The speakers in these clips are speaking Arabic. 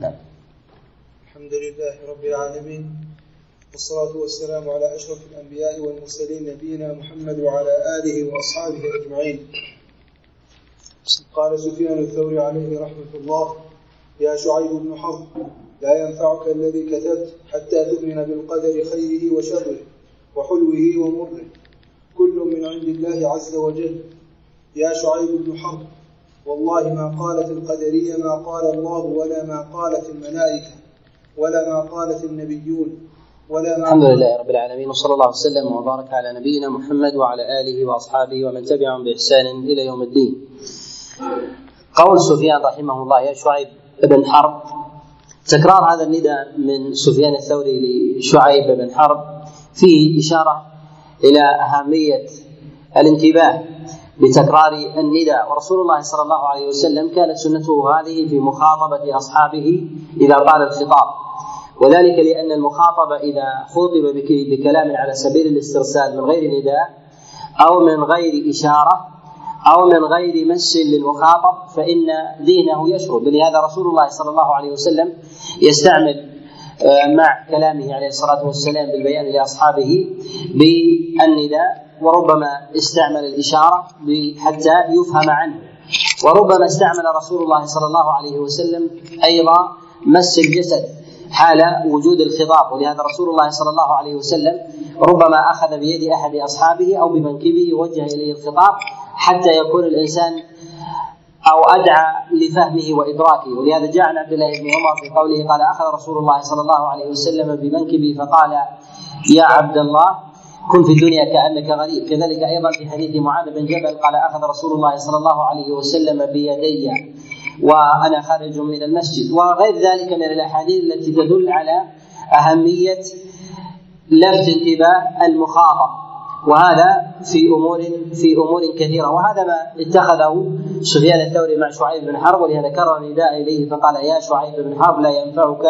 نعم. الحمد لله رب العالمين والصلاة والسلام على أشرف الأنبياء والمرسلين نبينا محمد وعلى آله وأصحابه أجمعين. قال سفيان الثوري عليه رحمة الله يا شعيب بن حرب لا ينفعك الذي كتبت حتى تؤمن بالقدر خيره وشره وحلوه ومره. كل من عند الله عز وجل. يا شعيب بن حرب والله ما قالت القدرية ما قال الله ولا ما قالت الملائكة ولا ما قالت النبيون ولا ما الحمد لله رب العالمين وصلى الله وسلم وبارك على نبينا محمد وعلى آله وأصحابه ومن تبعهم بإحسان إلى يوم الدين. قول سفيان رحمه الله يا شعيب بن حرب تكرار هذا النداء من سفيان الثوري لشعيب بن حرب فيه إشارة إلى أهمية الانتباه بتكرار النداء. ورسول الله صلى الله عليه وسلم كانت سنته هذه في مخاطبة أصحابه إذا طال الخطاب. وذلك لأن المخاطبة إذا خوطب بكلام على سبيل الاسترسال من غير نداء أو من غير إشارة أو من غير مس للمخاطب فإن دينه يشرد لهذا رسول الله صلى الله عليه وسلم يستعمل مع كلامه عليه الصلاة والسلام بالبيان لأصحابه بالنداء. وربما استعمل الإشارة حتى يفهم عنه. وربما استعمل رسول الله صلى الله عليه وسلم أيضا مس الجسد حال وجود الخطاب. ولهذا رسول الله صلى الله عليه وسلم ربما أخذ بيد أحد أصحابه أو بمنكبه ووجه إليه الخطاب حتى يكون الإنسان أو أدعى لفهمه وإدراكه. ولهذا جاء عن عبد الله بن عمر في قوله قال أخذ رسول الله صلى الله عليه وسلم بمنكبي فقال يا عبد الله كن في الدنيا كأنك غريب. كذلك أيضا في حديث معاذ بن جبل قال أخذ رسول الله صلى الله عليه وسلم بيدي وأنا خارج من المسجد. وغير ذلك من الأحاديث التي تدل على أهمية لفت انتباه المخاطب. وهذا في أمور في أمور كثيرة. وهذا ما اتخذه سفيان الثوري مع شعيب بن حرب ولهذا كرر نداء إليه فقال يا شعيب بن حرب لا ينفعك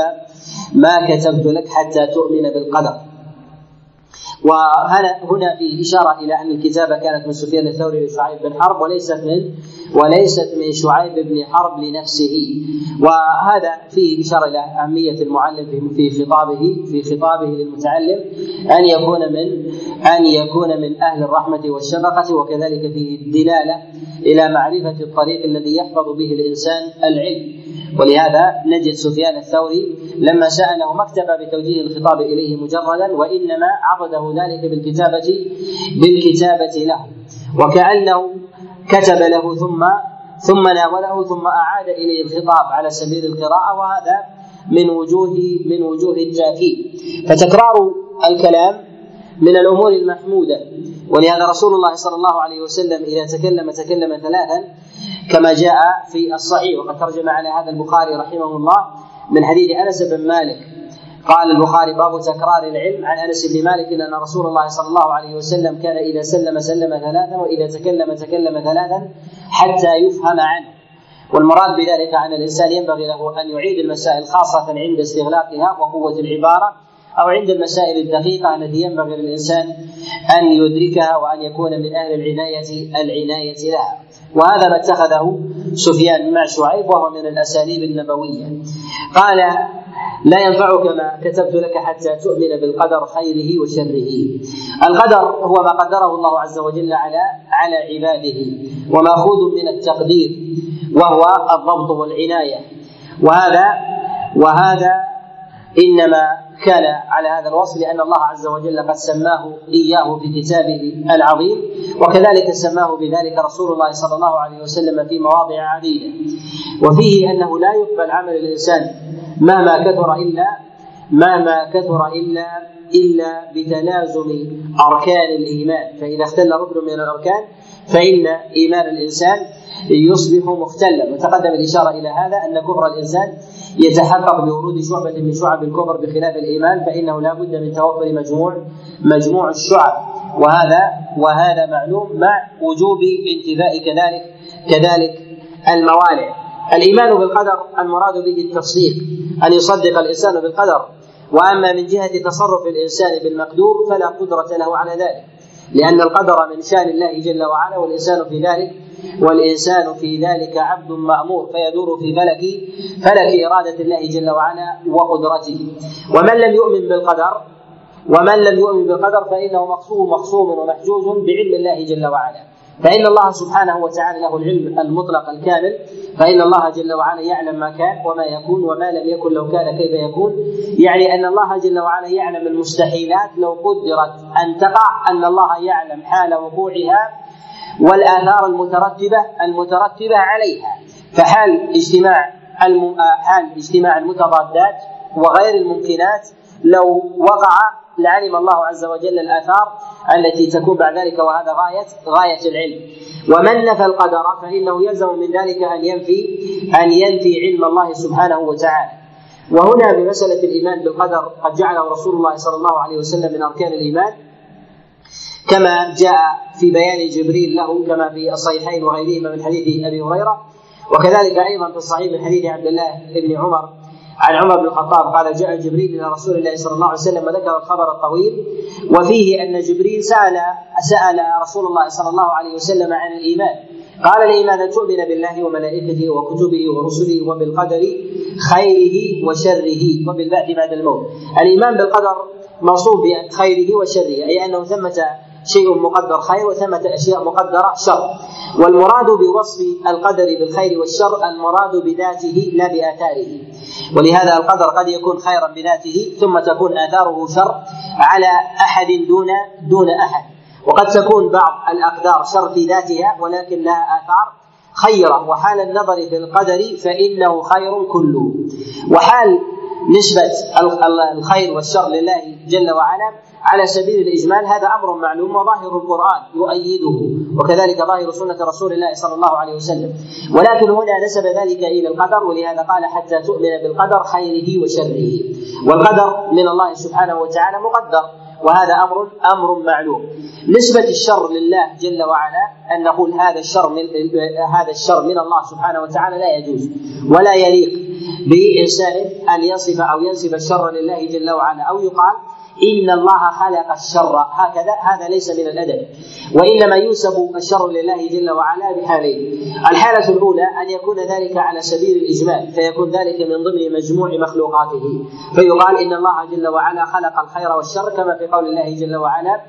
ما كتبت لك حتى تؤمن بالقدر. وهنا هنا في إشارة إلى أن الكتابة كانت من سفيان الثوري لشعيب بن حرب وليست من وليست من شعيب بن حرب لنفسه. وهذا فيه إشارة إلى أهمية المعلم في خطابه في خطابه للمتعلم أن يكون من أن يكون من أهل الرحمة والشفقة وكذلك فيه الدلالة إلى معرفة الطريق الذي يحفظ به الإنسان العلم. ولهذا نجد سفيان الثوري لما سأله ما اكتفى بتوجيه الخطاب إليه مجردا وإنما عضده ذلك بالكتابة بالكتابة له. وكأنه كتب له ثم ثم ناوله ثم أعاد إليه الخطاب على سبيل القراءة وهذا من وجوه من وجوه التأكيد فتكرار الكلام من الأمور المحمودة. ولهذا رسول الله صلى الله عليه وسلم إذا تكلم تكلم ثلاثا كما جاء في الصحيح وقد ترجم على هذا البخاري رحمه الله من حديث أنس بن مالك. قال البخاري باب تكرار العلم. عن أنس بن مالك إن رسول الله صلى الله عليه وسلم كان إذا سلم سلم ثلاثا وإذا تكلم تكلم ثلاثا حتى يفهم عنه. والمراد بذلك أن الإنسان ينبغي له أن يعيد المسائل خاصة عند استغلاقها وقوة العبارة أو عند المسائل الدقيقة التي ينبغي للإنسان أن يدركها وأن يكون من أهل العنايه العناية لها. وهذا ما اتخذه سفيان مع شعيب وهو من الأساليب النبوية. قال لا ينفعك ما كتبت لك حتى تؤمن بالقدر خيره وشره. القدر هو ما قدره الله عز وجل على على عباده ومأخوذ من التقدير وهو الضبط والعناية. وهذا وهذا إنما كان على هذا الوصف لأن الله عز وجل قد سماه إياه في كتابه العظيم وكذلك سماه بذلك رسول الله صلى الله عليه وسلم في مواضع عديدة. وفيه أنه لا يقبل عمل الإنسان مهما كثر إلا مهما كثر إلا إلا بتلازم أركان الإيمان. فإذا اختل ركن من الأركان فإن إيمان الإنسان يصبح مختلا. وتقدم الإشارة إلى هذا أن كفر الإنسان يتحقق بورود شعبة من شعب الكفر بخلاف الإيمان فإنه لا بد من توفر مجموع مجموع الشعب. وهذا وهذا معلوم مع وجوب انتفاء كذلك كذلك الموانع الإيمان بالقدر المراد به التصديق أن يصدق الإنسان بالقدر وأما من جهة تصرف الإنسان بالمقدور فلا قدرة له على ذلك لأن القدر من شأن الله جل وعلا والإنسان في ذلك والإنسان في ذلك عبد مأمور فيدور في فلك فلك إرادة الله جل وعلا وقدرته. ومن لم يؤمن بالقدر ومن لم يؤمن بالقدر فإنه مخصوم مخصوم ومحجوز بعلم الله جل وعلا. فإن الله سبحانه وتعالى له العلم المطلق الكامل فإن الله جل وعلا يعلم ما كان وما يكون وما لم يكن لو كان كيف يكون. يعني أن الله جل وعلا يعلم المستحيلات لو قدرت أن تقع أن الله يعلم حال وقوعها والآثار المترتبة المترتبة عليها. فحال اجتماع حال اجتماع المتضادات وغير الممكنات لو وقع لعلم الله عز وجل الآثار التي تكون بعد ذلك وهذا غاية غاية العلم. ومن نفى القدر فإنه يلزم من ذلك أن ينفي أن ينفي علم الله سبحانه وتعالى. وهنا بمسألة الإيمان بالقدر قد جعله رسول الله صلى الله عليه وسلم من أركان الإيمان. كما جاء في بيان جبريل له كما في الصحيحين وغيرهما من حديث أبي هريرة. وكذلك أيضا في الصحيح من حديث عبد الله بن عمر عن عمر بن الخطاب قال جاء جبريل إلى رسول الله صلى الله عليه وسلم وذكر الخبر الطويل وفيه أن جبريل سال سأل رسول الله صلى الله عليه وسلم عن الإيمان. قال الإيمان ان تؤمن بالله وملائكته وكتبه ورسله وبالقدر خيره وشره وبالبعث بعد الموت. الإيمان بالقدر موصوف بخيره وشره أي أنه ثمة شيء مقدر خير وثمة أشياء مقدرة شر. والمراد بوصف القدر بالخير والشر المراد بذاته لا بآثاره. ولهذا القدر قد يكون خيرا بذاته ثم تكون آثاره شر على أحد دون دون أحد. وقد تكون بعض الأقدار شر في ذاتها ولكن لها آثار خيرة. وحال النظر في القدر فإنه خير كله. وحال نسبة الخير والشر لله جل وعلا على سبيل الإجمال هذا أمر معلوم وظاهر القرآن يؤيده وكذلك ظاهر سنة رسول الله صلى الله عليه وسلم ولكن هنا نسب ذلك إلى القدر ولهذا قال حتى تؤمن بالقدر خيره وشره والقدر من الله سبحانه وتعالى مقدر وهذا أمر أمر معلوم. نسبة الشر لله جل وعلا أن نقول هذا الشر من هذا الشر من الله سبحانه وتعالى لا يجوز ولا يليق بإنسان أن يصف أو ينسب الشر لله جل وعلا أو يقال إن الله خلق الشر. هكذا هذا ليس من الأدب. وإنما ينسب الشر لله جل وعلا بحالين الحالة الأولى أن يكون ذلك على سبيل الإجمال فيكون ذلك من ضمن مجموع مخلوقاته. فيقال إن الله جل وعلا خلق الخير والشر كما في قول الله جل وعلا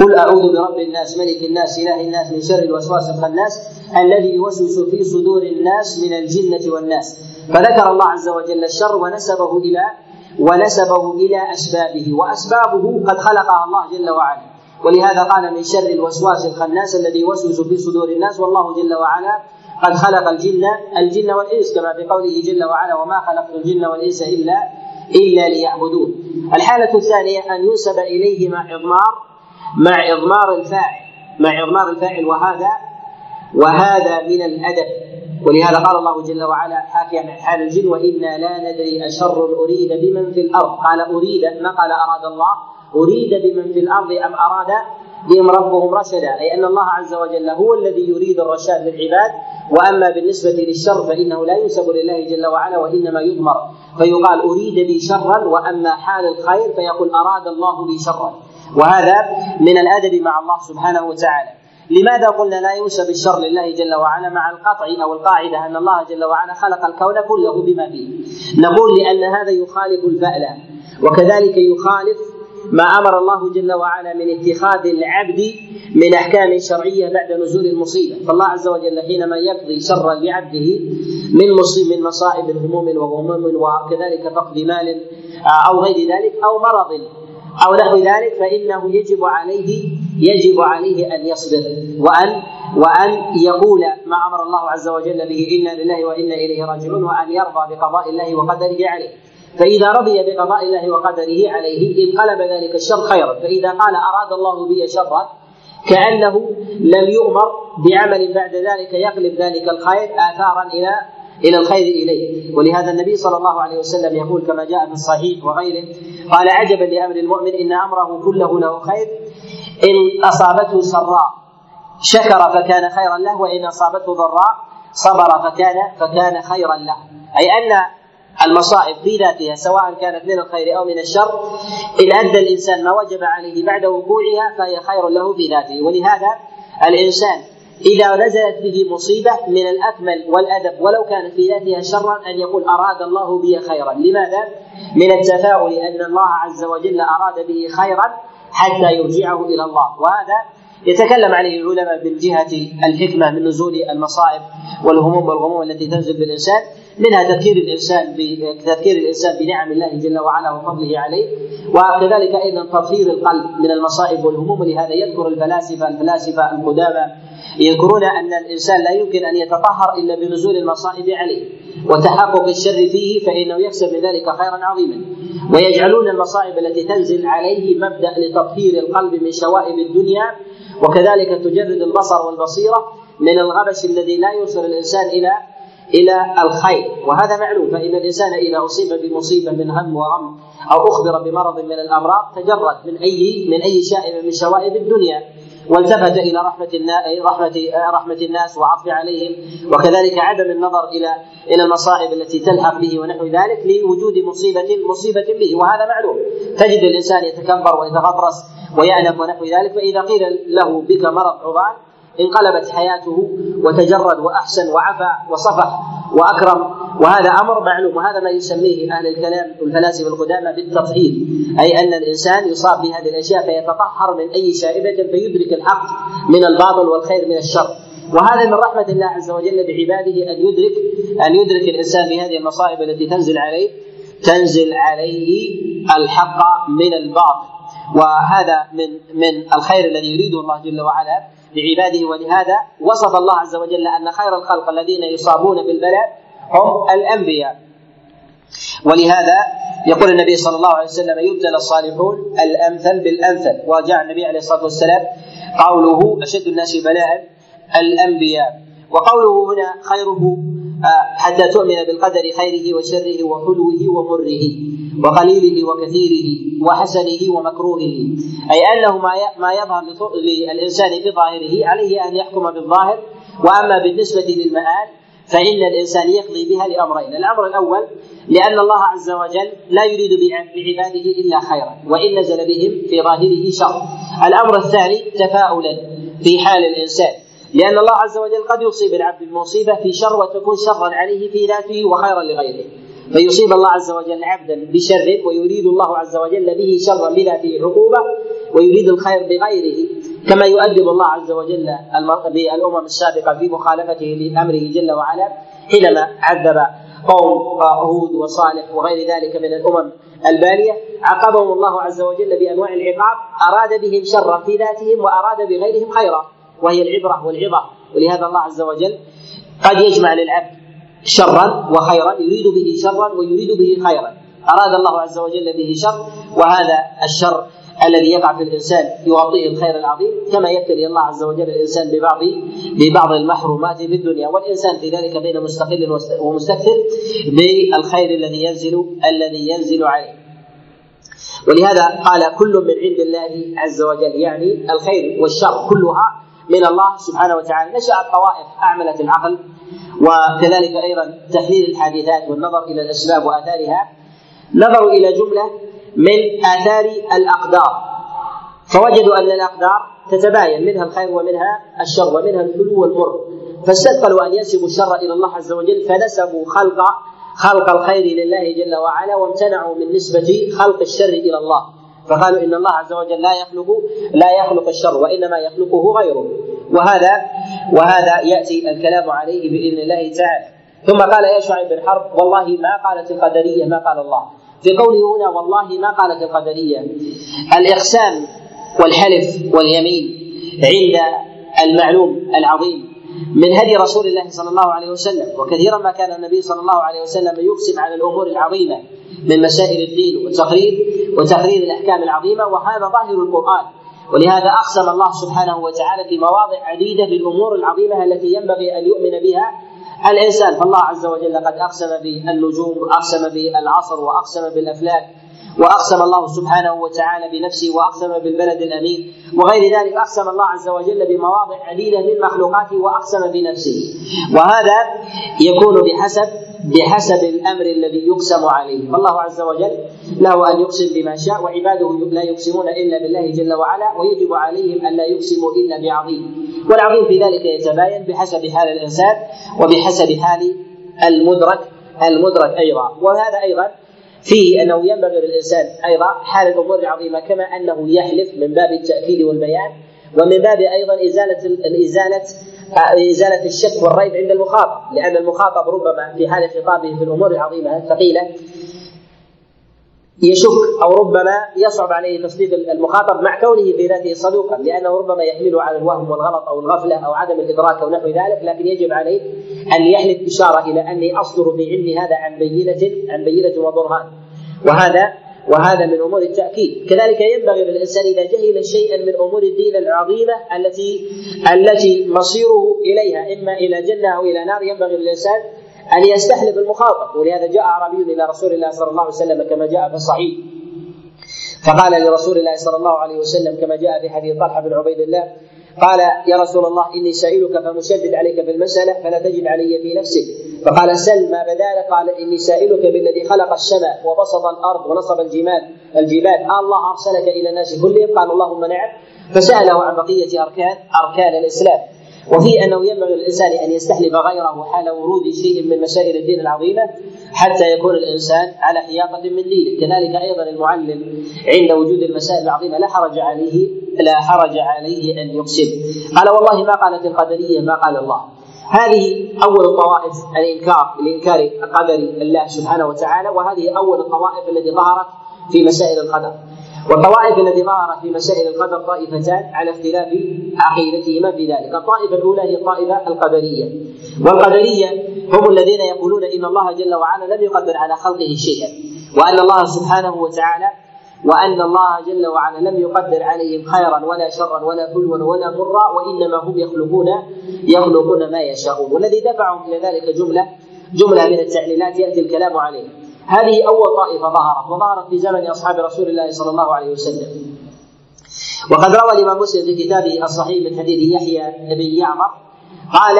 قل أعوذ برب الناس ملك الناس إله الناس من شر الوسواس الخناس الذي يوسوس في صدور الناس من الجنة والناس. فذكر الله عز وجل الشر ونسبه إلى ونسبه إلى أسبابه وأسبابه قد خلقها الله جل وعلا ولهذا قال من شر الوسواس الخناس الذي يوسوس في صدور الناس والله جل وعلا قد خلق الجن الجن والإنس كما في قوله جل وعلا وما خلقت الجن والإنس الا إلا ليعبدون. الحالة الثانية أن ينسب اليه مع اضمار مع اضمار الفاعل مع اضمار الفاعل وهذا وهذا من الأدب ولهذا قال الله جل وعلا حاكيا عن حال الجن وإنا لا ندري أشر أريد بمن في الأرض. قال أريد ما قال أراد الله؟ أريد بمن في الأرض أم أراد بهم ربهم رشدا؟ أي أن الله عز وجل هو الذي يريد الرشاد للعباد وأما بالنسبة للشر فإنه لا ينسب لله جل وعلا وإنما يضمر فيقال أريد بي شرا وأما حال الخير فيقول أراد الله بي شرا. وهذا من الأدب مع الله سبحانه وتعالى. لماذا قلنا لا ينسب الشر لله جل وعلا مع القطع أو القاعدة أن الله جل وعلا خلق الكون كله بما فيه؟ نقول لأن هذا يخالف الفأل وكذلك يخالف ما أمر الله جل وعلا من اتخاذ العبد من أحكام شرعية بعد نزول المصيبة، فالله عز وجل حينما يقضي شرا لعبده من مصيب من مصائب هموم وغموم وكذلك فقد مال أو غير ذلك أو مرض أو نحو ذلك فإنه يجب عليه يجب عليه أن يصبر وان وأن يقول ما أمر الله عز وجل به إنا لله وإنا إليه راجعون وأن يرضى بقضاء الله وقدره عليه. فإذا رضي بقضاء الله وقدره عليه انقلب ذلك الشر خيرا. فإذا قال أراد الله بي شرا كأنه لم يؤمر بعمل بعد ذلك يقلب ذلك الخير آثارا إلى إلى الخير إليه. ولهذا النبي صلى الله عليه وسلم يقول كما جاء في الصحيح وغيره قال عجبا لأمر المؤمن إن أمره كله له خير إن أصابته سراء شكر فكان خيرا له وإن أصابته ضراء صبر فكان فكان خيرا له. أي أن المصائب في ذاتها سواء كانت من الخير أو من الشر إن أدى الإنسان ما وجب عليه بعد وقوعها فهي خير له في ذاته. ولهذا الإنسان إذا نزلت به مصيبة من الأكمل والأدب ولو كانت في ذاتها شرا أن يقول أراد الله بي خيرا. لماذا؟ من التفاؤل أن الله عز وجل أراد به خيرا حتى يرجعه إلى الله. وهذا يتكلم عليه العلماء من جهة الحكمة من نزول المصائب والهموم والغموم التي تنزل بالإنسان. منها تذكير الانسان تذكير الانسان بنعم الله جل وعلا وفضله عليه وكذلك أيضا تطهير القلب من المصائب والهموم لهذا يذكر الفلاسفة الفلاسفة القدامى يذكرون أن الانسان لا يمكن أن يتطهر إلا بنزول المصائب عليه وتحقق الشر فيه فإنه يكسب من ذلك خيرا عظيما. ويجعلون المصائب التي تنزل عليه مبدأ لتطهير القلب من شوائب الدنيا وكذلك تجرد البصر والبصيرة من الغبش الذي لا يوصل الإنسان إلى إلى الخير. وهذا معلوم فإن الإنسان إذا أصيب بمصيبة من هم وغم أو أخبر بمرض من الأمراض تجرد من أي من أي شائبه من شوائب الدنيا والتفت إلى رحمة رحمة رحمة الناس وعطف عليهم وكذلك عدم النظر إلى إلى المصائب التي تلحق به ونحو ذلك لوجود مصيبة مصيبة به. وهذا معلوم. تجد الإنسان يتكبر ويتغطرس ويأنف ونحو ذلك فإذا قيل له بك مرض عضال انقلبت حياته وتجرد وأحسن وعفى وصفح وأكرم. وهذا أمر معلوم وهذا ما يسميه أهل الكلام والفلاسفه القدامى بالتطهير. أي أن الإنسان يصاب بهذه الأشياء فيتطهر من أي شائبة فيدرك الحق من الباطل والخير من الشر. وهذا من رحمة الله عز وجل بعباده أن يدرك أن يدرك الإنسان بهذه المصائب التي تنزل عليه تنزل عليه الحق من الباطل. وهذا من من الخير الذي يريده الله جل وعلا. لعباده ولهذا وصف الله عز وجل أن خير الخلق الذين يصابون بالبلاء هم الأنبياء. ولهذا يقول النبي صلى الله عليه وسلم يبتلى الصالحون الأمثل بالأمثل. وجاء النبي عليه الصلاة والسلام قوله أشد الناس بلاء الأنبياء. وقوله هنا خيره حتى تؤمن بالقدر خيره وشره وحلوه ومره وقليله وكثيره وحسنه ومكروهه أي أنه ما يظهر للإنسان بظاهره عليه أن يحكم بالظاهر وأما بالنسبة للمآل فإن الإنسان يقضي بها لأمرين، الأمر الأول لأن الله عز وجل لا يريد بعباده إلا خيرا، وإن نزل بهم في ظاهره شر. الأمر الثاني تفاؤلا في حال الإنسان، لأن الله عز وجل قد يصيب العبد المصيبة في شر وتكون شرا عليه في ذاته وخيرا لغيره. فيصيب الله عز وجل عبدا بشر ويريد الله عز وجل به شرا بذاته عقوبة ويريد الخير بغيره. كما يؤدب الله عز وجل بالأمم السابقة في مخالفته لأمره جل وعلا حينما عذب قوم هود وصالح وغير ذلك من الأمم البالية. عاقبهم الله عز وجل بأنواع العقاب أراد بهم شرا في ذاتهم وأراد بغيرهم خيرا. وهي العبرة والعظة. ولهذا الله عز وجل قد يجمع للعبد شرا وخيرا يريد به شرا ويريد به خيرا. أراد الله عز وجل به شر وهذا الشر الذي يقع في الإنسان يعطيه الخير العظيم كما يبتلي الله عز وجل الإنسان ببعض ببعض المحرومات في الدنيا. والإنسان في ذلك بين مستقل ومستكثر بالخير الذي ينزل الذي ينزل عليه. ولهذا قال كل من عند الله عز وجل يعني الخير والشر كلها من الله سبحانه وتعالى. نشأت طوائف أعملت العقل وكذلك أيضا تحليل الحادثات والنظر إلى الأسباب وآثارها. نظروا إلى جملة من آثار الأقدار. فوجدوا أن الأقدار تتباين منها الخير ومنها الشر ومنها الحلو والمر. فاستثقلوا أن ينسبوا الشر إلى الله عز وجل فنسبوا خلق خلق الخير لله جل وعلا وامتنعوا من نسبة خلق الشر إلى الله. فقالوا إن الله عز وجل لا يخلق لا يخلق الشر وإنما يخلقه غيره. وهذا وهذا يأتي الكلام عليه بإذن الله تعالى. ثم قال يا شعيب بن حرب والله ما قالت القدرية ما قال الله. في قوله هنا والله ما قالت القدرية. الإقسام والحلف واليمين عند المعلوم العظيم. من هدي رسول الله صلى الله عليه وسلم. وكثيرا ما كان النبي صلى الله عليه وسلم يقسم على الأمور العظيمة من مسائل الدين والتقرير وتقرير الأحكام العظيمة وهذا ظاهر القرآن. ولهذا أقسم الله سبحانه وتعالى في مواضع عديدة بالامور العظيمة التي ينبغي أن يؤمن بها الإنسان. فالله عز وجل قد أقسم بالنجوم وأقسم بالعصر وأقسم بالأفلاك وأقسم الله سبحانه وتعالى بنفسه وأقسم بالبلد الأمين. وغير ذلك أقسم الله عز وجل بمواضع عديدة من مخلوقاته وأقسم بنفسه. وهذا يكون بحسب بحسب الأمر الذي يقسم عليه. فالله عز وجل له أن يقسم بما شاء وعباده لا يقسمون إلا بالله جل وعلا ويجب عليهم أن لا يقسموا إلا بعظيم. والعظيم في ذلك يتباين بحسب حال الإنسان وبحسب حال المدرك المدرك أيضا. وهذا أيضا فيه أنه ينبغي للإنسان أيضا حال الأمور العظيمه كما أنه يحلف من باب التأكيد والبيان ومن باب أيضا إزالة إزالة إزالة الشك والريب عند المخاطب لأن المخاطب ربما في حال خطابه في الأمور العظيمة الثقيلة يشك أو ربما يصعب عليه تصديق المخاطب مع كونه في ذاته صدوقا لأنه ربما يحمله على الوهم والغلط أو الغفلة أو عدم الإدراك أو نحو ذلك لكن يجب عليه أن يحلف اشاره إلى أني أصدر في علمي هذا عن بينه عن بينة وبرهان. وهذا وهذا من أمور التأكيد. كذلك ينبغي للإنسان إذا جهل شيئا من أمور الدين العظيمة التي التي مصيره إليها إما إلى جنة أو إلى نار ينبغي للإنسان ان يستحلف المخاطب؟ ولهذا جاء أعرابي إلى رسول الله صلى الله عليه وسلم كما جاء في الصحيح. فقال لرسول الله صلى الله عليه وسلم كما جاء في حديث طلحة بن عبيد الله قال يا رسول الله إني سائلك فمشدد عليك في المسألة فلا تجد علي في نفسك. فقال سل ما بدا قال إني سائلك بالذي خلق السماء وبسط الأرض ونصب الجبال. الجبال الله أرسلك إلى الناس كلهم. قال اللهم نعم. فسأله عن بقية أركان أركان الإسلام. وفي أنه ينبغي للإنسان أن يستحلف غيره حال ورود شيء من مسائل الدين العظيمة حتى يكون الإنسان على حياطة من دينه، كذلك أيضا المعلم عند وجود المسائل العظيمة لا حرج عليه لا حرج عليه أن يقسم. قال والله ما قالت القدرية ما قال الله. هذه أول الطوائف الإنكار لانكار قدر الله سبحانه وتعالى وهذه أول الطوائف التي ظهرت في مسائل القدر. والطوائف التي ظهرت في مسائل القدر طائفتان على اختلاف عقيدتهما في ذلك، الطائفة الأولى هي الطائفة القدرية، والقدرية هم الذين يقولون إن الله جل وعلا لم يقدر على خلقه شيئا، وأن الله سبحانه وتعالى وأن الله جل وعلا لم يقدر عليهم خيرا ولا شرا ولا حلوا ولا ضرا وإنما هم يخلقون يخلقون ما يشاءون، والذي دفعهم إلى ذلك جملة جملة من التعليلات يأتي الكلام عليها. هذه أول طائفة ظهرت وظهرت في زمن أصحاب رسول الله صلى الله عليه وسلم. وقد روى الإمام مسلم في كتابه الصحيح من حديث يحيى بن يعمر قال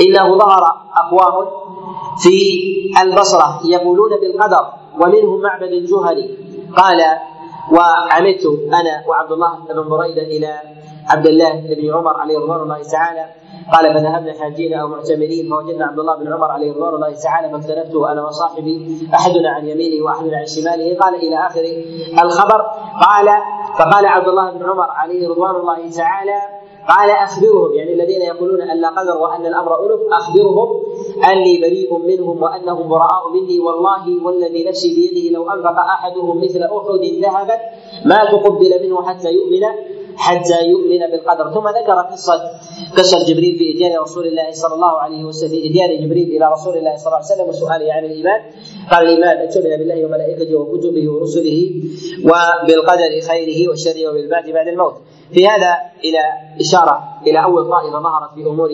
إنه ظهر أقوام في البصرة يقولون بالقدر ومنهم معبد الجهني. قال وعمدت أنا وعبد الله بن بريدة إلى عبد الله بن عمر عليه رضوان الله تعالى قال فذهبنا حاجين أو معتمرين فوجدنا عبد الله بن عمر عليه رضوان الله تعالى فاختلفته أنا وصاحبي أحدنا عن يمينه وأحدنا عن شماله. قال إلى اخر الخبر. قال فقال عبد الله بن عمر عليه رضوان الله تعالى قال أخبرهم. يعني الذين يقولون أن لا قدر وأن الأمر ألف أخبرهم أني بريء منهم وأنهم براء مني والله والذي نفسي بيده لو أنفق أحدهم مثل أحد ذهبا ما تقبل منه حتى يؤمن. حتى يؤمن بالقدر. ثم ذكر قصة قصة جبريل في اتيان رسول الله صلى الله عليه وسلم في اتيان جبريل إلى رسول الله صلى الله عليه وسلم وسؤاله عن الإيمان. قال الإيمان ان تؤمن بالله وملائكته وكتبه ورسله وبالقدر خيره وشره وبالبعث بعد الموت. في هذا إلى إشارة إلى أول طائفه ظهرت في أمور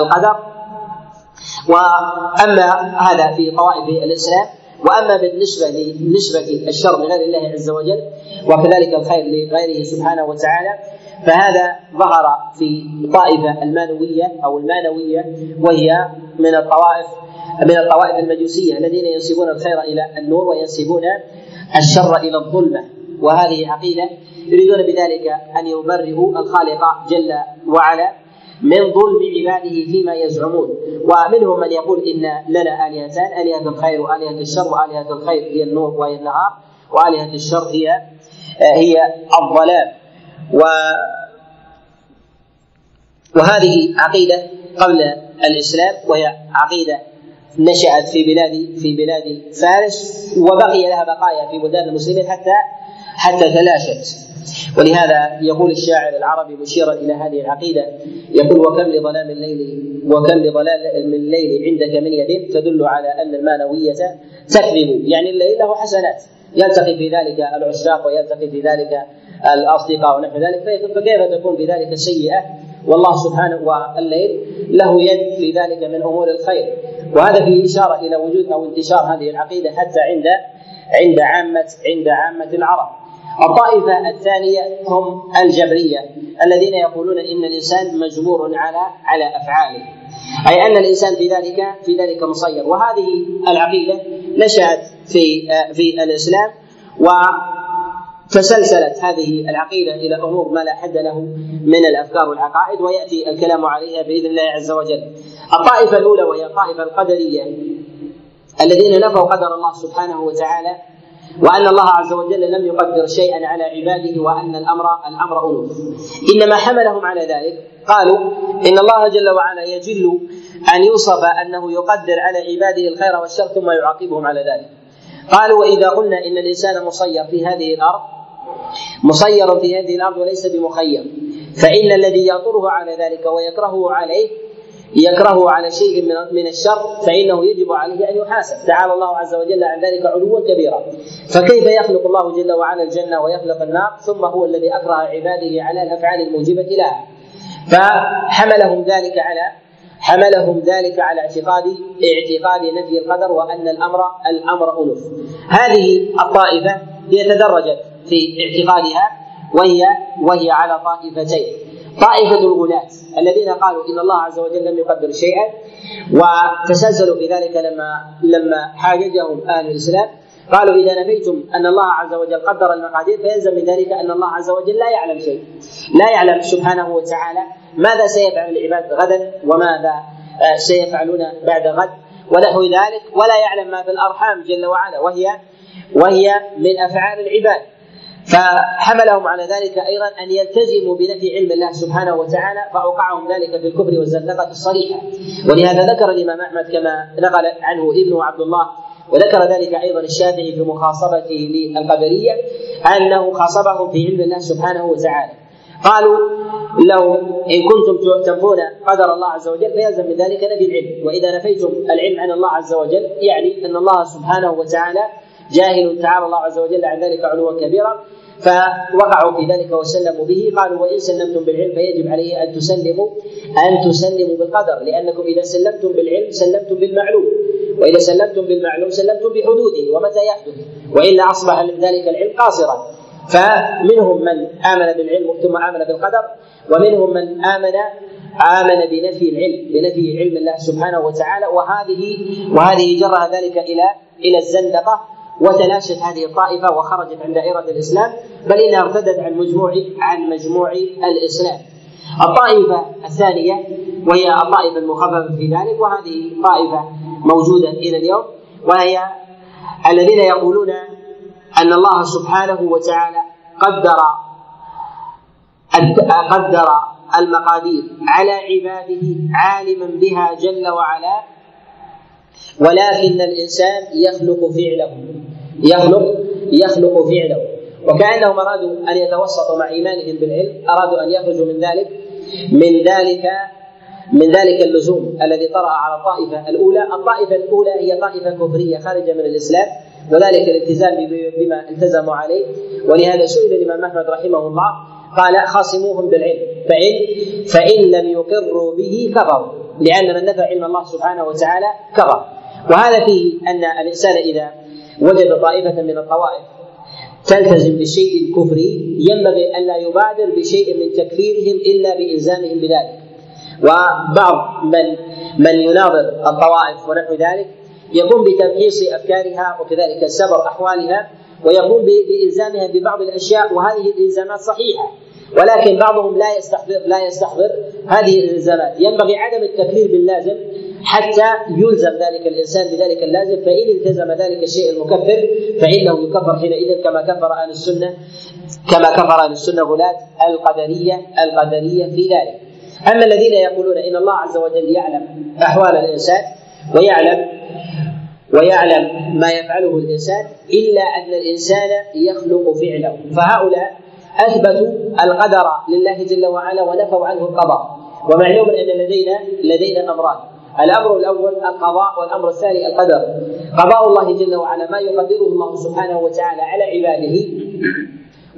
القدر. وأما هذا في طوائف الإسلام وأما بالنسبة لنسبة الشر لغير الله عز وجل وكذلك الخير لغيره سبحانه وتعالى. فهذا ظهر في طائفة المانوية أو المانوية وهي من الطوائف من الطوائف المجوسية الذين ينسبون الخير إلى النور وينسبون الشر إلى الظلمة. وهذه عقيدة يريدون بذلك أن يبرئوا الخالق جل وعلا من ظلم عباده فيما يزعمون. ومنهم من يقول إن لنا آلهتان آلهة الخير وآلهة الشر وآلهة الخير هي النور وهي النهار وآلهة الشر هي هي الظلام و وهذه عقيدة قبل الإسلام وهي عقيدة نشأت في بلاد في بلاد فارس وبقي لها بقايا في بلدان المسلمين حتى حتى تلاشت. ولهذا يقول الشاعر العربي مشيرا إلى هذه العقيدة يقول وكم لظلام الليل وكم لظلام الليل عندك من يد تدل على أن المانويه تكذب. يعني الليل له حسنات. يلتقي في ذلك العشاق ويلتقي في ذلك الأصدقاء ونحو ذلك فكيف تكون بذلك سيئه والله سبحانه والليل له يد في ذلك من أمور الخير. وهذا فيه إشارة إلى وجود أو انتشار هذه العقيدة حتى عند عند عامه عند عامة العرب. الطائفة الثانية هم الجبرية الذين يقولون إن الإنسان مجبور على على أفعاله. أي أن الإنسان في ذلك في ذلك مسير وهذه العقيدة نشأت في في الإسلام و تسلسلت هذه العقيدة إلى أمور ما لا حد له من الأفكار والعقائد ويأتي الكلام عليها بإذن الله عز وجل. الطائفة الأولى وهي الطائفة القدرية الذين نفوا قدر الله سبحانه وتعالى وأن الله عز وجل لم يقدر شيئا على عباده وأن الامر الأمر الوف إنما حملهم على ذلك قالوا إن الله جل وعلا يجل أن يوصف أنه يقدر على عباده الخير والشر ثم يعاقبهم على ذلك. قالوا وإذا قلنا إن الإنسان مسير في هذه الأرض مسير في هذه الأرض وليس بمخير فإن الذي يطره على ذلك ويكرهه عليه يكرهه على شيء من من الشر فإنه يجب عليه أن يحاسب، تعالى الله عز وجل عن ذلك علوا كبيرا. فكيف يخلق الله جل وعلا الجنة ويخلق النار ثم هو الذي أكره عباده على الأفعال الموجبة لها. فحملهم ذلك على حملهم ذلك على اعتقاد اعتقاد نفي القدر وأن الامر الأمر الوف. هذه الطائفة هي تدرجت في اعتقادها وهي وهي على طائفتين طائفة الغلاة الذين قالوا إن الله عز وجل لم يقدر شيئا وتسلسلوا في ذلك لما لما حاججهم أهل الإسلام قالوا إذا نفيتم أن الله عز وجل قدر المقادير فيلزم من ذلك أن الله عز وجل لا يعلم شيء. لا يعلم سبحانه وتعالى ماذا سيفعل العباد غدا وماذا آه، سيفعلون بعد غد. ونحو ذلك ولا يعلم ما في الأرحام جل وعلا وهي وهي من أفعال العباد. فحملهم على ذلك أيضا أن يلتزموا بنفي علم الله سبحانه وتعالى فأوقعهم ذلك في الكفر والزندقه الصريحة. ولهذا ذكر الإمام أحمد كما نقل عنه ابنه عبد الله وذكر ذلك أيضا الشافعي في مخاصبته للقدرية أنه خاصبهم في علم الله سبحانه وتعالى. قالوا لو إن كنتم تنفون قدر الله عز وجل فيلزم من ذلك نفي العلم وإذا نفيتم العلم عن الله عز وجل يعني أن الله سبحانه وتعالى جاهل تعالى الله عز وجل عن ذلك علوا كبيرا. فوقعوا في ذلك وسلموا به. قالوا وإن سلمتم بالعلم فيجب عليه أن تسلموا أن تسلموا بالقدر لأنكم إذا سلمتم بالعلم سلمتم بالمعلوم وإذا سلمتم بالمعلوم سلمتم بحدوده ومتى يحدث؟ وإلا أصبح ذلك العلم قاصرا. فمنهم من آمن بالعلم ثم آمن بالقدر ومنهم من امن آمن بنفي العلم بنفي علم الله سبحانه وتعالى. وهذه وهذه جرها ذلك إلى إلى الزندقة. وتلاشت هذه الطائفة وخرجت عن دائرة الإسلام بل إنها ارتدت عن مجموع عن مجموع الإسلام. الطائفة الثانية وهي الطائفة المخففة في ذلك وهذه طائفة موجودة إلى اليوم وهي الذين يقولون أن الله سبحانه وتعالى قدر قدر المقادير على عباده عالما بها جل وعلا ولكن الإنسان يخلق فعله. يخلق يخلق فعله. وكأنهم أرادوا أن يتوسطوا مع إيمانهم بالعلم أرادوا أن يخرجوا من ذلك من ذلك من ذلك اللزوم الذي طرأ على الطائفة الأولى، الطائفة الأولى هي طائفة كفرية خارجة من الإسلام وذلك الالتزام بما التزموا عليه. ولهذا سئل الإمام أحمد رحمه الله قال خاصموهم بالعلم فإن فإن لم يقروا به كفروا لأن من نفى علم الله سبحانه وتعالى كفر. وهذا فيه أن الإنسان إذا وجد طائفة من الطوائف تلتزم بالشيء الكفري ينبغي ألا يبادر بشيء من تكفيرهم إلا بإلزامهم بذلك. وبعض من من يناظر الطوائف ونحو ذلك يقوم بتمحيص أفكارها وكذلك سبر أحوالها ويقوم بإلزامها ببعض الأشياء وهذه الإلزامات صحيحة. ولكن بعضهم لا يستحضر لا يستحضر هذه الإلزامات. ينبغي عدم التكفير باللازم حتى يلزم ذلك الإنسان بذلك اللازم فإن التزم ذلك الشيء المكفر فإنه يكفر حينئذ كما كفر أهل السنة كما كفر أهل السنة غلاة القدرية القدرية في ذلك. أما الذين يقولون إن الله عز وجل يعلم أحوال الإنسان ويعلم ويعلم ما يفعله الإنسان إلا أن الإنسان يخلق فعله. فهؤلاء أثبتوا القدر لله جل وعلا ونفوا عنه القضاء. ومعلوم أن لدينا لدينا امران الأمر الأول القضاء والأمر الثاني القدر. قضاء الله جل وعلا ما يقدره الله سبحانه وتعالى على عباده.